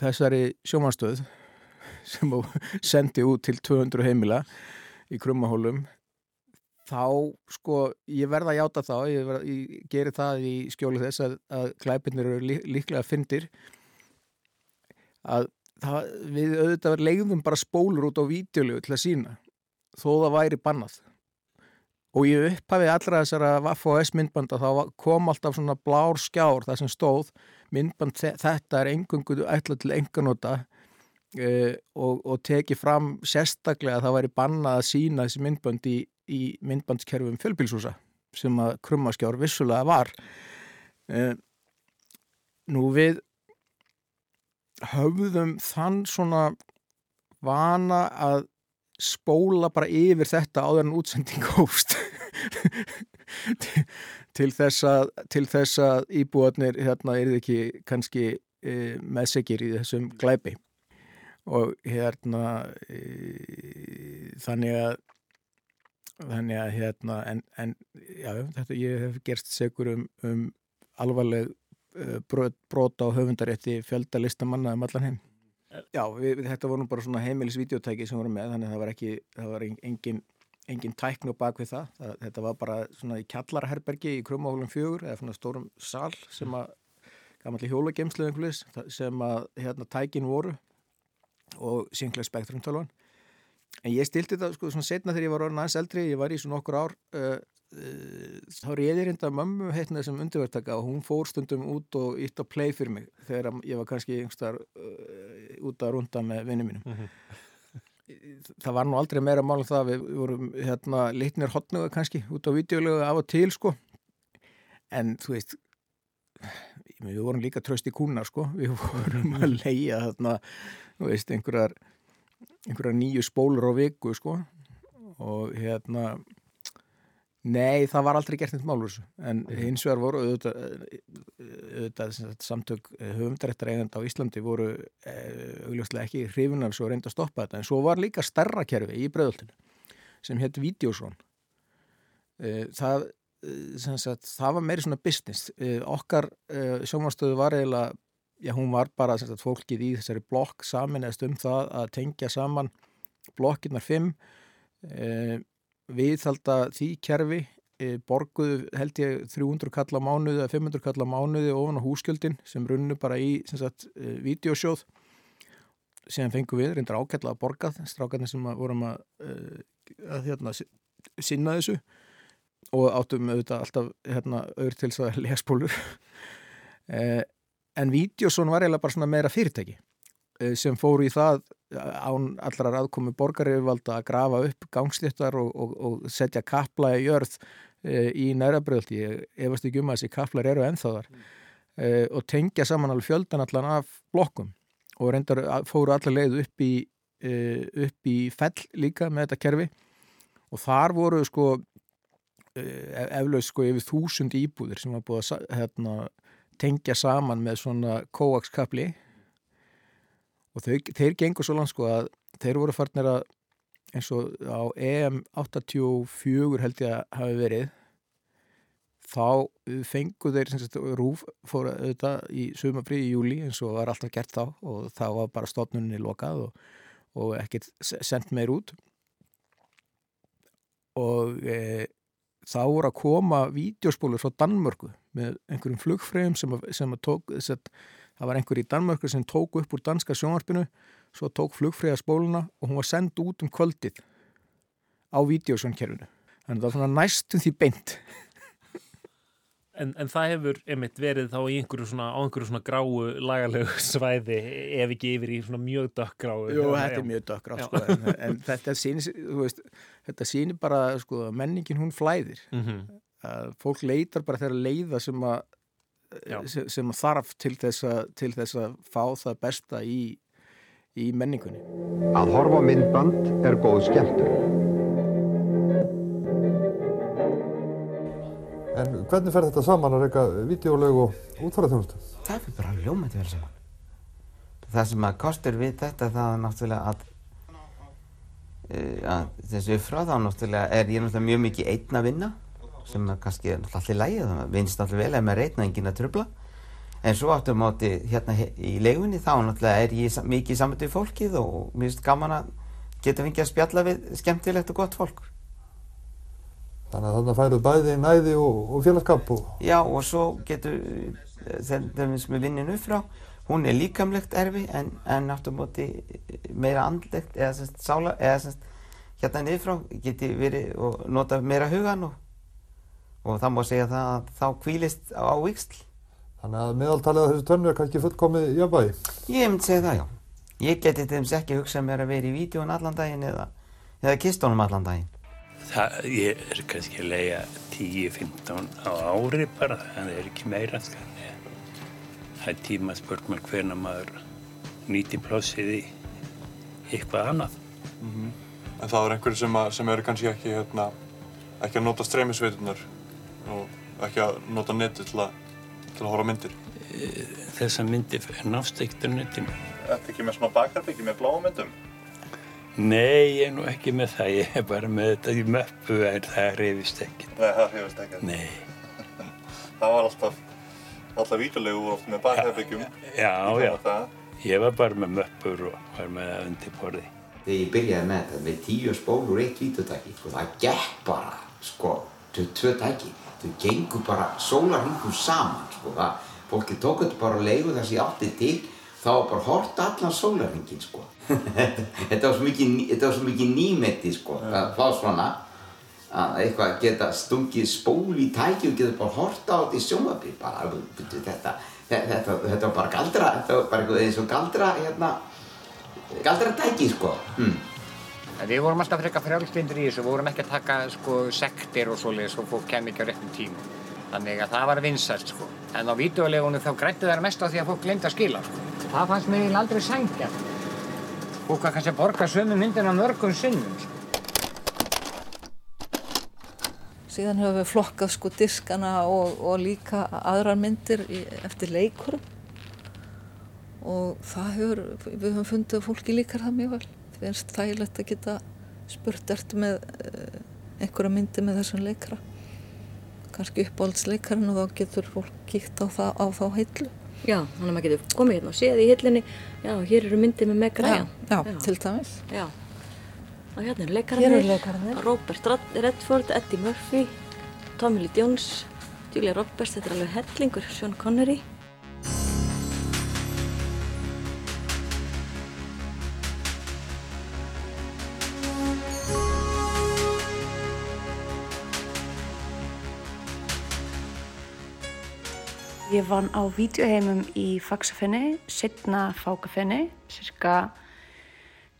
þessari sjómanstöð sem sendi út til 200 heimila í krummahólum þá sko ég verða að játa þá ég, verð, ég gerir það í skjólu þess að, að glæpinir eru lí, líklega fyndir að það, við auðvitað leiðum bara spólur út á vídeolegu til að sína þó það væri bannað og ég upphafi allra þessara Vaff og S myndbanda þá kom alltaf svona blár skjár það sem stóð myndband þetta er engungu ætla til enganóta uh, og, og teki fram sérstaklega að það væri bannað að sína þessi myndband í, í myndbandskerfum fjölbilsúsa sem að krummaskjár vissulega var. Uh, nú við höfðum þann svona vana að spóla bara yfir þetta áður en útsending hófst. Til, til þess að til þess að íbúarnir hérna er ekki kannski e, meðsegir í þessum glæpi. Og hérna e, þannig að þannig að hérna en, en já, þetta ég hef gerst segur um, um alvarleg e, brot, brot á höfundarétti fjöldalistamanna um allan heim Já, við, þetta voru bara svona heimilisvídeotæki sem voru með, þannig að það var ekki það var engin, engin tæknu bak við það. það þetta var bara svona í kjallarherbergi í Krumahólum fjögur eða svona stórum sal sem að gamanli hjólagemslu sem að hérna tækin voru og synglega spektrumtölvan en ég stilti það sko svona setna þegar ég var orðin aðeins eldri, ég var í svona okkur ár uh, þá reyði reynda mömmu heitna sem undirvertaka og hún fór stundum út og ítt að play fyrir mig þegar ég var kannski yngstar uh, út að runda með vinnu mínum. Mm -hmm. það var nú aldrei meira mál en það við vorum hérna litnir hotnuga kannski út á videolegu af og til sko. En þú veist við vorum líka tröst í kúna sko. Við vorum að leia þarna þú veist einhverjar einhverjar nýju spólur á viku sko. Og hérna Nei, það var aldrei gert neitt málur en hins vegar voru auðvitað, auðvitað samtök höfumdarættar eigand á Íslandi voru augljóslega ekki hrifun af svo reynda að stoppa þetta. En svo var líka starra kerfi í bregðoltinu sem hétt Videosón það, sagt, það var meiri svona business. Okkar sjómanstöðu var eiginlega já hún var bara sagt, fólkið í þessari blokk saminæst um það að tengja saman blokkirnar fimm og viðhalda því kerfi e, borguðu held ég 300 kall á mánuði eða 500 kall á mánuði ofan á húskjöldin sem runnu bara í sagt, e, videosjóð sem fengum við, reyndar ákveðla að borgað strákarnir sem vorum að, e, að hérna, sinna þessu og áttum auðvitað alltaf hérna, auður til þess að legspólur en videosón var eiginlega bara svona meira fyrirtæki sem fóru í það án allar aðkomi borgaryfirvalda að grafa upp gangstéttar og, og, og setja kapla í jörð e, í nærabröðlt ég efast ekki um að þessi kaplar eru ennþáðar mm. e, og tengja saman alveg fjöldan allan af blokkum og reyndar fóru allar leið upp í e, upp í fell líka með þetta kerfi og þar voru sko eflaug sko yfir þúsund íbúðir sem var búið að hérna, tengja saman með svona kóakskapli. Og þau, þeir gengur svo langt sko að þeir voru farnir að eins og á EM 84 held ég að hafi verið þá fengu þeir sagt, rúf fóra auðvitað í sumafrí í júli eins og var alltaf gert þá og þá var bara stofnunni lokað og, og ekkert sendt meir út. Og e, þá voru að koma vídeospólur frá Danmörku með einhverjum flugfröðum sem, sem að tók að það var einhver í Danmörku sem tók upp úr danska sjónvarpinu svo tók flugfríða spóluna og hún var sendt út um kvöldið á videosjónkerfinu þannig að það var næstum því beint
En, en það hefur einmitt verið þá í einhverju svona, á einhverju svona gráu lagalegu svæði ef ekki yfir í svona mjög dökkgráu
Jú, þetta er mjög dökkgráu sko, en, en þetta sýnir, veist, þetta sýnir bara sko, menningin hún flæðir mm -hmm. fólk leitar bara þeirra leiða sem að sem, sem þarf til þess, að, til þess að fá það besta í, í menningunni.
Að horfa myndband er góð skemmtur.
En hvernig fer þetta saman að reyka videolög og útfæraþjónustu?
Það fyrir bara ljómætti vel saman. Það sem að kostur við þetta það er náttúrulega að, að þessu frá þá náttúrulega er ég náttúrulega mjög mikið einn að vinna sem er kannski alltaf lægið, það vinst alltaf vel ef maður reyna engin að tröfla en svo áttu móti hérna í legunni þá náttúrulega er ég mikið saman til fólkið og mér finnst gaman að geta fengið að spjalla við skemmtilegt og gott fólk
Þannig að þarna færuð bæði næði og, og félagskap og...
Já, og svo getur þeim sem er vinnin upp frá, hún er líkamlegt erfi en, en aftur móti meira andlegt eða semst sála, eða semst hérna niður frá geti verið og nota meira hugan og, og það má segja það að þá kvílist á viksl.
Þannig að meðaltalið af þessu tönnu er kannski fullkomið jafnvægi?
Ég myndi segja það, já. Ég geti dæmis ekki hugsað mér að vera í vídjón allan daginn eða, eða kistónum allan daginn.
Það, ég er kannski að leia 10-15 á ári bara, það er ekki meira skanni. Það er tíma spurt mér hvernig maður nýti plássið í eitthvað annað.
Mm -hmm. En það er einhverju sem, sem eru kannski ekki, hérna, ekki að nota streymisveitunar og ekki að nota neti til, til að horfa myndir?
Þessa myndir nást ekkert á netinu.
Þetta ekki með svona bakarbyggi með blámyndum?
Nei, ég er nú ekki með það, ég er bara með þetta í möppu en það reyfist ekki.
Nei, það reyfist ekki?
Nei.
það var alltaf, alltaf vídulegu úr oft með bakarbyggjum.
Já, já, já. ég var bara með möppur og var með það undir borði.
Þegar ég byrjaði með þetta, með tíu spólur eitt vítutæki, sko, það gekk bara, sko, tvö tæki. Þau gengur bara sólarhingum saman, sko, það, fólki tók þetta bara að leiðu þessi átti til þá var bara hort allan sólarhingin sko. Þetta var svo mikið, mikið nýmetti sko, að fá svona að eitthvað geta stungið spól í tæki og geta bara hort á þetta í sjónvapir bara, þetta, þetta, þetta var bara galdra, þetta var bara eins og galdra, hérna, galdra tæki sko. Hmm.
Við vorum alltaf frekar frjálslindur í þessu, við vorum ekki að taka sko sektir og svoleiðis og fólk kem ekki á réttum tíma. Þannig að það var vinsælt sko. En á vídeolegunum þá grætti það mest á því að fólk glemdi að skila sko. Það fannst mér aldrei sængja. Fólk var kannski að borga sömu myndina mörgum sinnum sko.
Síðan höfum við flokkað sko diskana og, og líka aðrar myndir í, eftir leikurum. Og það hefur, við höfum fundið að fólki líkar það mjög vel. Það finnst þægilegt að geta spurt eftir með uh, einhverja myndi með þessum leikara kannski uppáhaldsleikarinn og þá getur fólk kíkt á, á þá heillu.
Já, þannig að maður getur komið hérna og séð í hillinni, já, hér eru myndið með Meg Ryan.
Já, já, til dæmis.
Já, og hérna eru leikarannir.
Hér eru leikarannir.
Robert Redford, Eddie Murphy, Tommy Lee Jones, Julia Roberts, þetta er alveg hellingur, Sean Connery.
Ég vann á vídeoheimum í Faxafinni, setna Fákafinni, cirka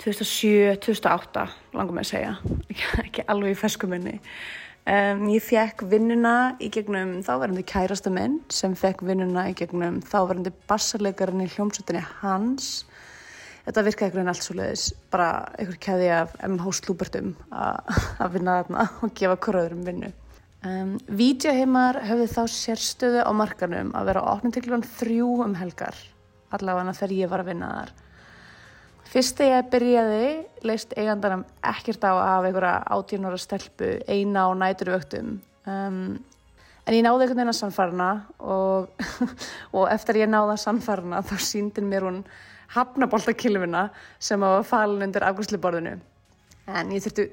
2007-2008 langar mig að segja, ekki alveg í ferskuminni. Um, ég fekk vinnuna í gegnum þáverandi kærasta minn sem fekk vinnuna í gegnum þáverandi bassarleikarinn í hljómsveitinni hans. Þetta virkaði einhvern veginn allt svo leiðis, bara einhver keði af MH Slúbertum að vinna þarna og gefa hverjaðurum vinnu. Um, Vídeoheimar höfðu þá sérstöðu á markanum að vera opnum til klukkan þrjú um helgar, allavega þegar ég var að vinna þar. Fyrst þegar ég byrjaði leist eigandanum ekkert á að hafa einhverja átjónara stelpu eina á næturvöktum. Um, en ég náði einhvern veginn að sannfarna og, og eftir ég náði að sannfarna þá síndin mér hún hafnaboltakilfina sem var falin undir afgjörsluborðinu. En ég þurftu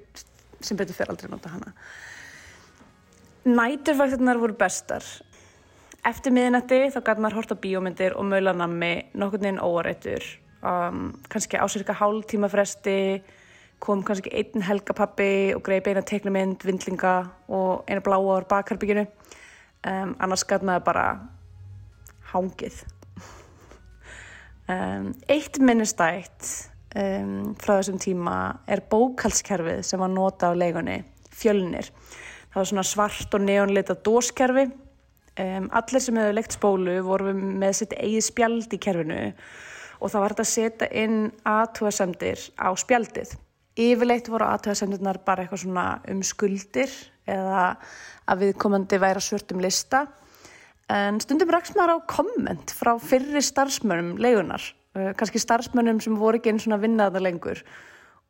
sem betur fyrir aldrei nota hana. Næturvaktirnar voru bestar. Eftir miðinætti þá gæti maður hort á bíómyndir og maulanammi nokkur neginn óarættur. Um, kannski á cirka hálf tíma fresti kom kannski einn helgapappi og greið beina teiknumynd, vindlinga og eina bláa ár bakharbygginu. Um, annars gæti maður bara hángið. Um, eitt minnistætt frá þessum tíma er bókalskerfið sem var nota á leigunni, fjölnir. Það var svona svart og neonleita dóskerfi. Um, allir sem hefur leikt spólu voru með sitt eigið spjald í kerfinu og það var þetta að setja inn aðtúasemdir á spjaldið. Yfirleitt voru aðtúasemdirnar bara eitthvað svona um skuldir eða að viðkomandi væri að svörtum lista. En stundum raks maður á komment frá fyrri starfsmönnum leigunar, uh, kannski starfsmönnum sem voru ekki einn svona vinnaða lengur.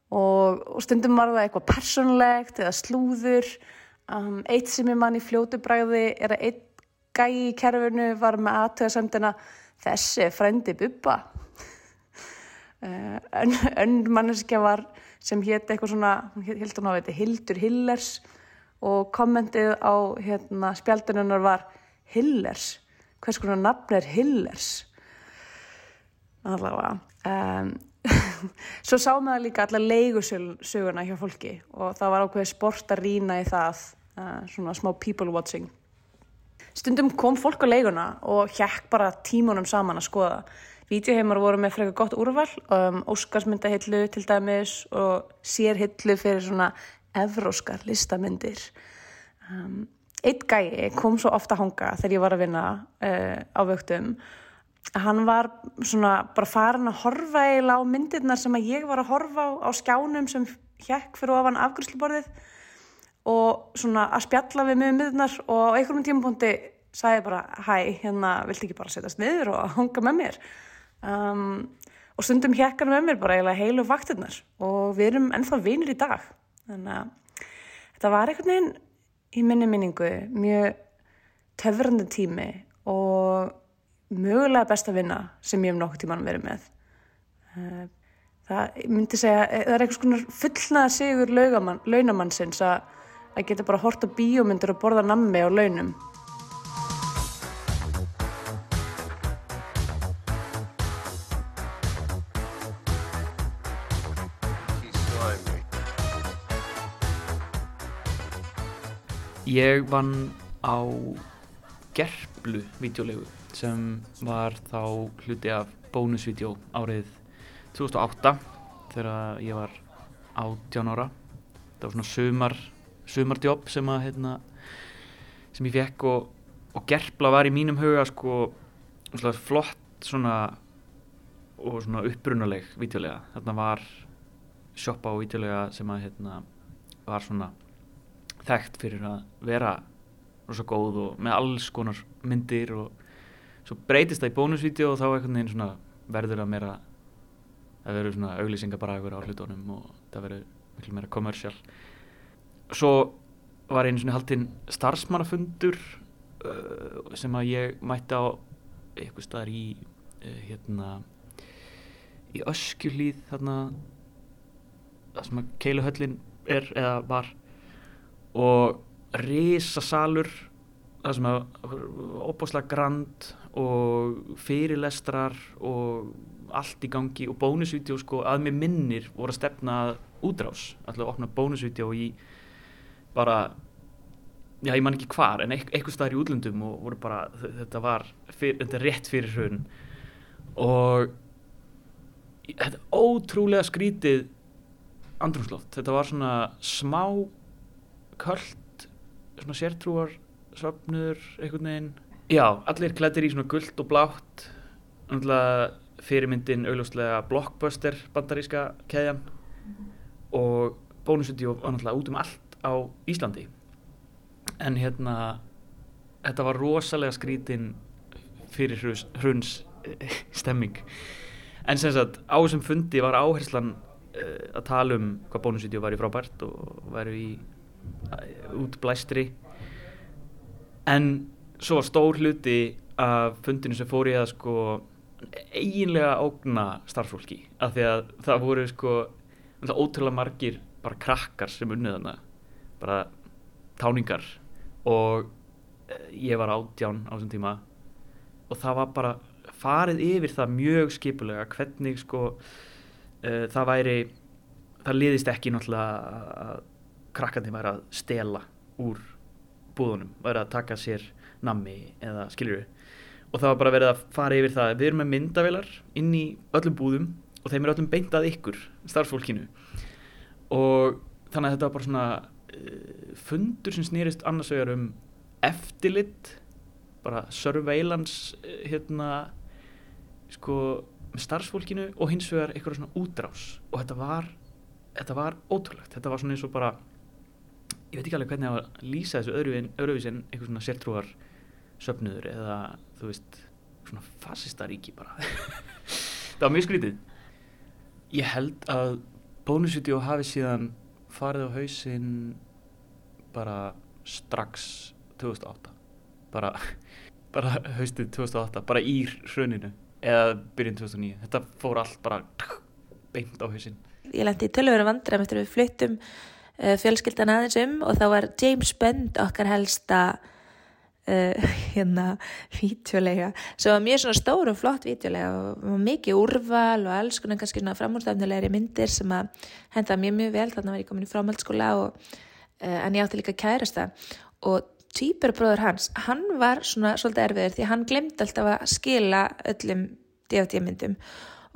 Og, og stundum var það eitthvað personlegt eða slúður. Um, eitt sem ég mann í fljótu bræði er að einn gæi í kerfinu var með aðtöðasemdina þessi frendi buppa. Uh, ön, önn manneskja var sem hétt eitthvað svona, hún hélt hún á þetta Hildur Hillers og kommentið á hérna, spjaldununnar var Hillers, hvers konar nafn er Hillers? Allavega um, svo sáum við líka alla leigusöguna hjá fólki og það var ákveðið sport að rýna í það uh, svona smá people watching. Stundum kom fólk á leiguna og hjekk bara tímunum saman að skoða. Vídeoheimar voru með frekar gott úrval um, Óskarsmyndahillu til dæmis og sérhillu fyrir svona evróskar listamyndir. Um, Eitt gæi kom svo ofta að hanga þegar ég var að vinna uh, á vöktum. Hann var svona bara farin að horfa eiginlega á myndirnar sem að ég var að horfa á, á skjánum sem hjekk fyrir ofan afgjörsluborðið og svona að spjalla við mig um myndirnar og á einhverjum tímapunkti sagði bara hæ, hérna vilti ekki bara setjast niður og hanga með mér? Um, og stundum hjekkan með mér bara eiginlega heilu vaktinnar og við erum ennþá vinir í dag. Þannig að þetta var einhvern veginn í minni minningu mjög töfrandi tími og mögulega best að vinna sem ég hef nokkuð tíman verið með. Eh, það myndi segja það er eitthvað svona fullnaða sigur launamannsins að að geta bara hort á bíómyndir og borða nammi á launum.
Ég vann á gerplu videolegu sem var þá hluti af bónusvídeó árið 2008 þegar ég var 18 ára. Það var svona sumar sumardjobb sem að hérna, sem ég fekk og, og gerpla var í mínum huga sko svona flott svona og svona upprunaleg videolega þarna var shoppa og videolega sem að hérna var svona þekkt fyrir að vera rosa góð og með alls konar myndir og svo breytist það í bónusvídeó og þá einhvern veginn svona verður það meira það verður svona auglýsingar bara á hlutunum og það verður miklu meira kommersial svo var einu svona haldinn starfsmannafundur uh, sem að ég mætti á eitthvað staðar í uh, hérna í öskjulíð þarna það sem að keiluhöllin er eða var. Og risasalur það sem að opáslega grand og fyrirlestrar og allt í gangi og bónusvídeó sko að mér minnir voru að stefna útrás, alltaf að opna bónusvídeó í bara já ég man ekki hvar en eitth eitthvað staðar í útlöndum og voru bara þetta var fyr, þetta er rétt fyrir hrun. Og þetta er ótrúlega skrítið andrumsloft, þetta var svona smá köld svona sértrúar svapnur einhvern veginn. Já, allir klættir í svona gullt og blátt. Náttúrulega fyrirmyndin augljóslega blockbuster bandaríska keðjan. Og bónusvídeó var náttúrulega út um allt á Íslandi. En hérna þetta var rosalega skrítin fyrir hruns, hruns stemming. En sem sagt á þessum fundi var áherslan uh, að tala um hvað bónusvídeó var í frábært og væri í útblæstri en svo stór hluti af fundinu sem fór ég að sko eiginlega ógna starffólki af því að það voru sko ótrúlega margir bara krakkar sem unnið þarna bara táningar. Og ég var átján á þessum tíma og það var bara farið yfir það mjög skipulega hvernig sko uh, það væri það liðist ekki náttúrulega að krakkandi væri að stela úr búðunum, væri að taka sér nammi eða skiljuru og það var bara verið að fara yfir það við erum með myndavelar inn í öllum búðum og þeim er öllum beintað ykkur starfsfólkinu. Og þannig að þetta var bara svona fundur sem snýrist annars vegar um eftirlit bara surveillance uh, hérna sko með starfsfólkinu og hins vegar eitthvað svona útrás. Og þetta var þetta var ótrúlegt, þetta var svona eins og bara ég veit ekki alveg hvernig að lýsa þessu öðru, öðruvísi en eitthvað svona sértrúar söfnuður eða þú veist svona fasistaríki bara. Það var mjög skrítið. Ég held að bónusvídeó hafi síðan farið á hausinn bara strax 2008 bara, bara haustið 2008 bara í hruninu eða byrjun 2009 þetta fór allt bara beint á hausinn.
Ég lendi í tölvöru vandræðum eftir við fluttum uh, fjölskyldan aðeins um og þá var James Bond okkar helsta uh, hérna vítjulega sem var mjög svona stór og flott vítjulega og mikið úrval og alls konar kannski svona framúrstafnilegri myndir sem að henda mjög mjög vel. Þannig var ég komin í framhaldsskóla og uh, en ég átti líka kærasta. Og týpurbróður hans, hann var svona svolítið erfiður því hann glemdi alltaf að skila öllum DVD-myndum og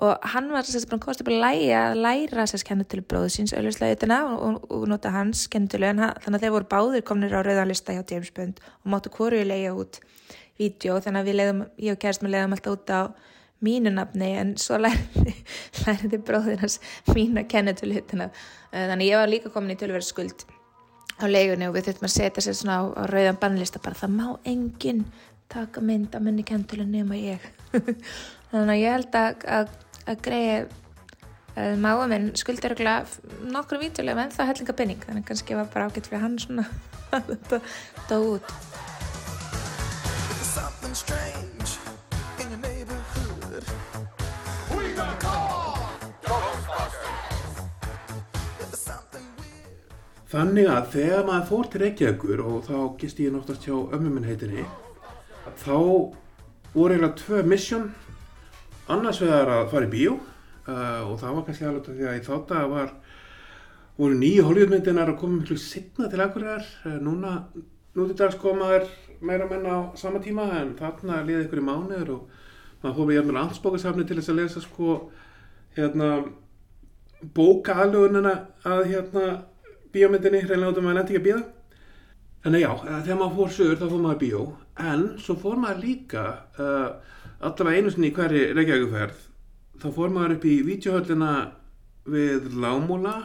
hann var sérst bara komast upp að læra, læra sérst kennutölu bróðu síns auðvitslega ytterna og, og, og nota hans kennutölu en hann, þannig að þeir voru báðir komnir á rauðanlista hjá James Bond og máttu hvoru leiða út vídeo. Þannig að við leiðum, ég og kærst með leiðum alltaf út á mínu nafni en svo læriði, læriði bróður hans mína kennutölu ytterna þannig ég var líka komin í tölverð skuld á leigunni og við þurftum að setja sér svona á, á rauðan bannlista bara það má enginn taka mynd að minni kentölu nema ég þannig að ég held að, að, að greiði uh, máa minn skuldir nokkru vítulega en það hellinga penning þannig kannski var bara ágætt fyrir hann svona að þetta dó út.
Þannig að þegar maður fór til Reykjavíkur og þá gisti ég náttúrulega hjá ömmu minn heitinni þá voru eiginlega tvö mission annars vegar að fara í bíó uh, og það var kannski alveg því að í þátt að var voru nýju Hollywoodmyndinar að koma miklu setna til akkurar uh, núna, núti dags komaður meira menn á sama tíma en þarna liði ykkur í mánuður og maður fór með jæfnvel ansbókasafni til þess að lesa sko hérna bóka aðlugunina að hérna bíómyndinni, reynlega út um að nætti ekki að bíða. En já, þegar maður fór sögur þá fór maður bíó. En svo fór maður líka uh, allavega einu sinni í hverju reykjavíkuferð þá fór maður upp í vítjuhöllina við Lámúla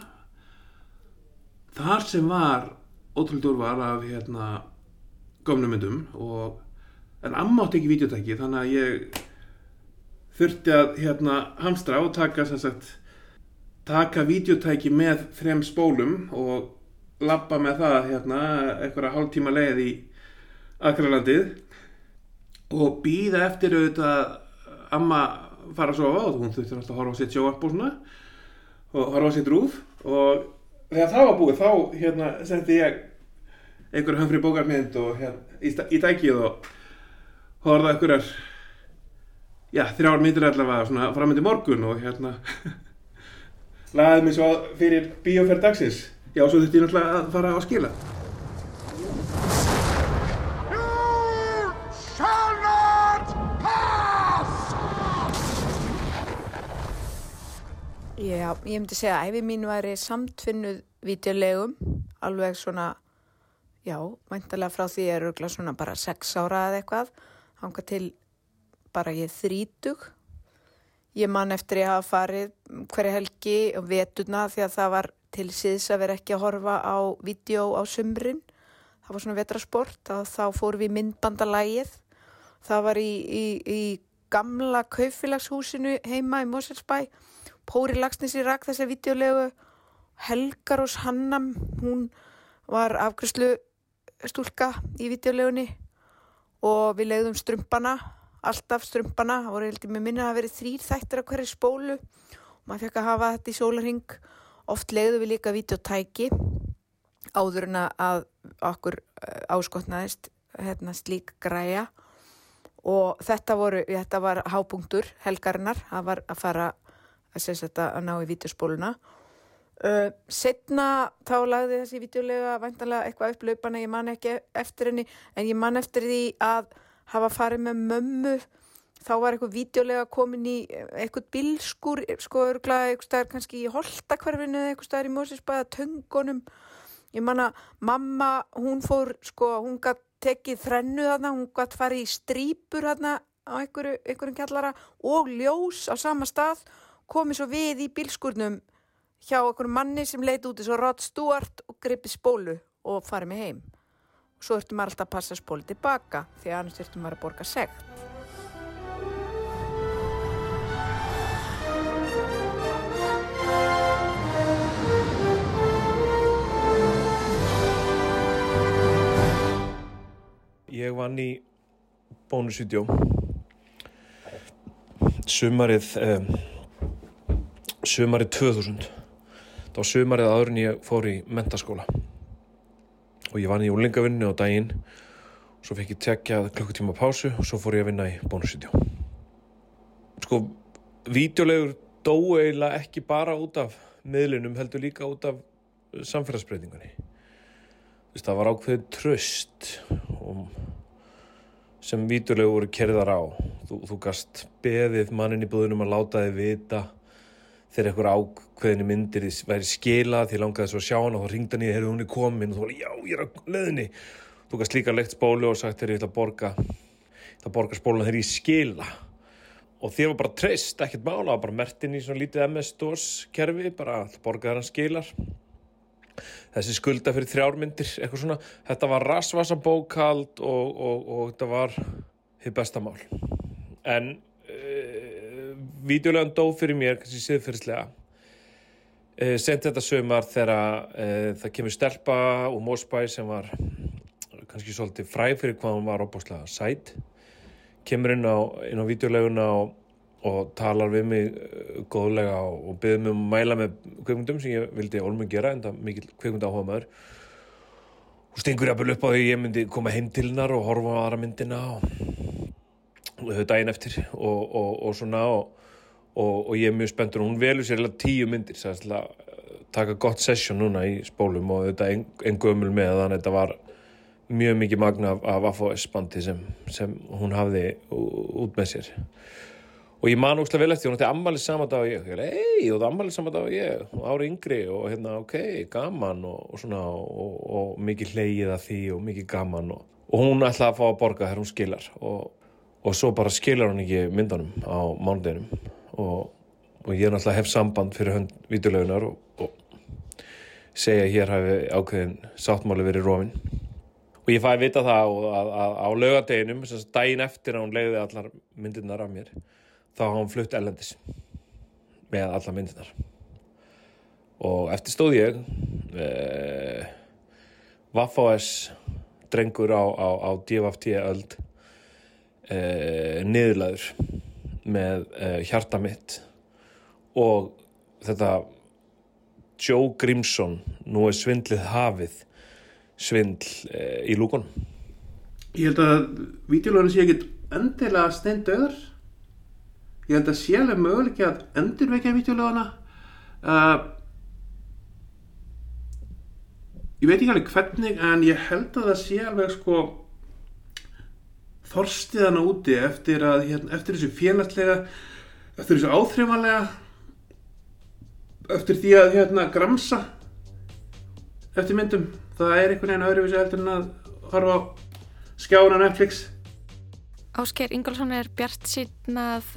þar sem var ótrúlega úrvar af hérna gömnum myndum og en amma átti ekki vítjutæki þannig að ég þurfti að hérna hamstra og taka sagt taka vítjutæki með þrem spólum og lappa með það hérna einhverja hálftíma leið í Akralandið og býða eftir auðvitað amma fara að sofa og hún þurfti alltaf að horfa á sitt sjóarp og svona og horfa á sitt rúf og þegar það var búið þá hérna sendi ég einhverju höfri bókarmynd og hérna í, í dækið og horfði einhverjar já, þrjár myndir allavega svona framöndi morgun og hérna laðið mig svo fyrir bíóferð dagsins. Já, svo þurfti ég náttúrulega að fara á skila
Já, ég myndi segja að æfi mín væri samtvinnuð vítjulegum, alveg svona, já, væntalega frá því ég er örgulega svona bara sex ára eða eitthvað, hanga til bara ég þrítug. Ég man eftir ég hafa farið hverja helgi og vetuna því að það var til síðs að vera ekki að horfa á vídeo á sumrin. Það var svona vetrasport og þá fórum við myndbandalægið. Það var í, í, í gamla kaufélagshúsinu heima í Moselsbæ. Póri Lagsnes í rak þessa videolegu. Helgarós Hannam, hún var afgriðslu stúlka í videolegunni og við leiðum strumpana, alltaf strumpana. Það voru heldur með minna að verið þrýr þættir af hverju spólu og maður fekk að hafa þetta í sólarhing. Oft leiðum við líka videotæki áður en að okkur eh, áskotnaðist hérna, slík græja og þetta, voru, þetta var hápunktur helgarinnar, það var að fara að, ná í vídeospóluna uh, setna þá lagði þessi vídeolega væntanlega eitthvað upp laupana, ég man ekki eftir henni en ég man eftir því að hafa farið með mömmu. Þá var eitthvað vídeolega komin í eitthvað bilskur, sko örglaði eitthvað staðar kannski í holtakverfinu eða eitthvað staðar í Mósisbæða töngunum. Ég man að mamma, hún fór sko, hún gætt tekið þrennu þarna, hún gætt farið í strípur þarna á einhverju, einhverjum kjallara og ljós á sama stað komið svo við í bílskurnum hjá einhverjum manni sem leiti út eins og Rod Stewart og gripi spólu og farið með heim. Svo þurftum maður alltaf að passa spólu tilbaka því að annars þurftum maður að borga segt
Ég vann í bónusvídeó sumarið um, sumarið 2000 þá sumarið áður en ég fór í mentaskóla og ég vann í úlingavinnu á daginn svo fekk ég tekjað klukkutíma pásu og svo fór ég að vinna í bónusvídeó. Sko, vídeolegur dóu eiginlega ekki bara út af miðlunum, heldur líka út af samfélagsbreytingunni. Þú veist, það var ákveðið tröst og sem vídeolegur voru kerðar á. Þú, þú gast beðið mannin í búðunum að láta þið vita þegar einhver ákveðinu myndir væri skilað því langaði svo að sjá hann og þá hann í þegar hún er komin og þú var já, ég er á leðinni þú gast líka leikt spólu og sagt þegar ég ætla að borga ég ætla að borga spóluna þegar ég skila. Og þér var bara treyst, ekkert mála það bara mertin í svona lítið MS DOS kerfi, bara borga þegar hann skilar. Þessi skulda fyrir þrjármyndir eitthvað svona, þetta var rasvasa bókald og, og, og þetta var hitt besta mál. En uh, vídeolegan dó fyrir mér, kannski siðfyrslega uh, sent þetta sömar þegar uh, það kemur stelpa og Mósbæ sem var kannski svolítið fræg fyrir hvað hún var opáslega sæt. Kemur inn á, á videoleguna og, og talar við mig uh, góðlega og, og byður mig um að mæla með kveikmyndum sem ég vildi ólmur gera en það mikil kveikmynd áhuga maður og stengur jafnvel upp á því ég myndi koma heim til hennar og horfa á aðra myndina og, og þau daginn eftir og, og svona og ég er mjög spenntur. Og hún velur sér tíu myndir sæst til að taka gott session núna í spólum. Og þetta en, en gömul með þannig að þetta var mjög mikið magna af, af AFOS bandi sem, sem hún hafði út með sér. Og ég man óslega vel eftir, hún ætti ammali saman dag og ég, hei, þú ætti ammali saman dag og ég og ári yngri og hérna, ok, gaman og, og svona, og, og mikið hleyið að því og mikið gaman og, og hún ætlaði að fá að borga þegar hún skilar. Og svo bara skilar hún ekki myndunum á mánudeginum. Og ég er náttúrulega hef samband fyrir hönd videolegunar og segja að hér hafi ákveðin sáttmáli verið rófin og ég fæði vita það að, að, að á lögadeginum, daginn eftir að hún leiði allar myndirnar af mér þá hafa hún flutt ellendis með allar myndirnar. Og eftir stóð ég eh, Vaffáes drengur á, á, á DFT öld eh, niðurlaður með eh, hjarta mitt. Og þetta Joe Grimson nú er svindlið hafið svindl eh, í lúkon
Ég held að videolóðin sé ekkit endilega steindauður ég held að sé alveg möguleik að endurvekja videolóðina uh, ég veit ekki alveg hvernig en ég held að það sé alveg sko þorstiðana úti eftir að hérna, eftir þessu félagslega eftir þessu áþreifanlega eftir því að hérna gramsa eftir myndum. Það er einhvern veginn öðruvísi heldur en að horfa á skjána Netflix.
Ásker Ingolson er bjart sín að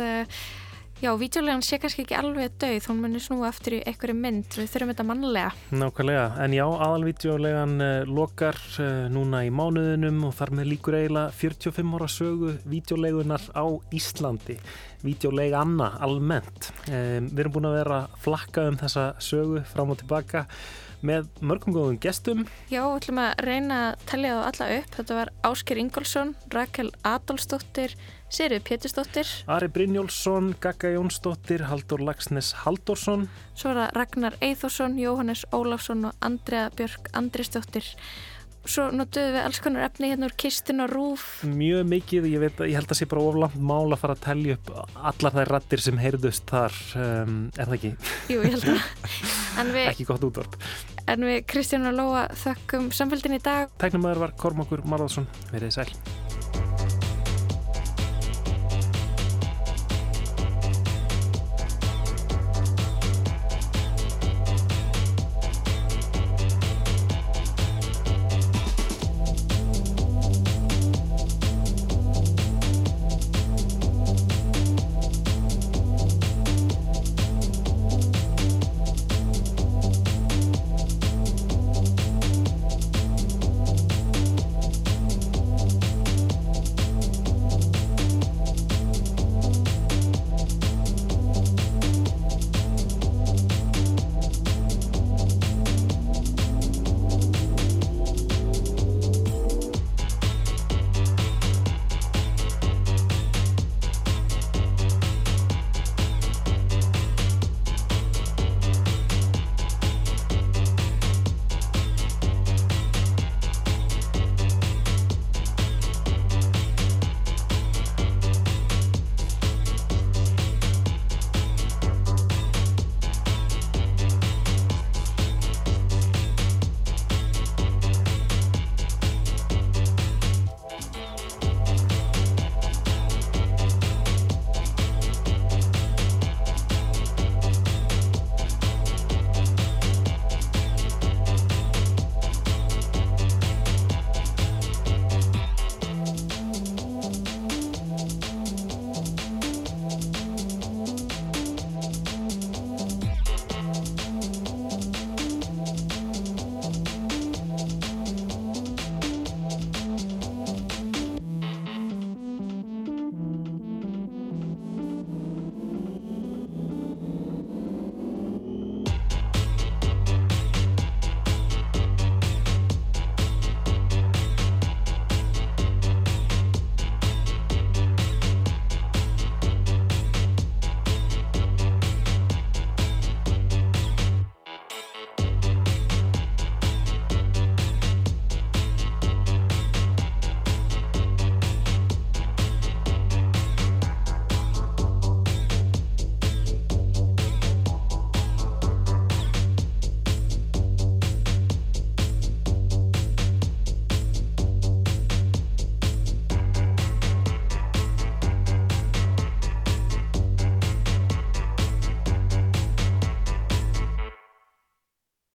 já, vítjulegan sé kannski ekki alveg döið, hún munir snúa eftir í einhverju mynd, við þurfum þetta mannlega.
Nákvæmlega, en já, aðalvítjulegan uh, lokar uh, núna í mánuðinum og þar með líkur eiginlega 45 ára sögu vítjulegunar á Íslandi. Vítjulega Anna almennt. Við erum búin að vera flakka um þessa sögu fram og tilbaka með mörgum góðum gestum.
Já, við ætlum að reyna að tellja það alla upp. Þetta var Ásker Ingolson, Rakel Adolfsdóttir, Sirið Pétursdóttir,
Ari Brynjólfsson, Gagga Jónsdóttir, Haldur Lagsnes Haldursson.
Svo það Ragnar Eithórsson, Jóhannes Ólafsson og Andrea Björk Andrisdóttir. Svo notuðum við alls konar efni hérna úr kistin og rúf.
Mjög mikið, ég, veit, ég held að sé bara oflant mál að fara að tellja upp allar þær rattir sem heyrðust þar, um, er það ekki?
Jú, ég held að. Við,
ekki gott útvarp.
En við Kristján og Lóa þökkum samfélgin í dag.
Tæknumöður var Kormákur Marðarsson. Verðið sæl.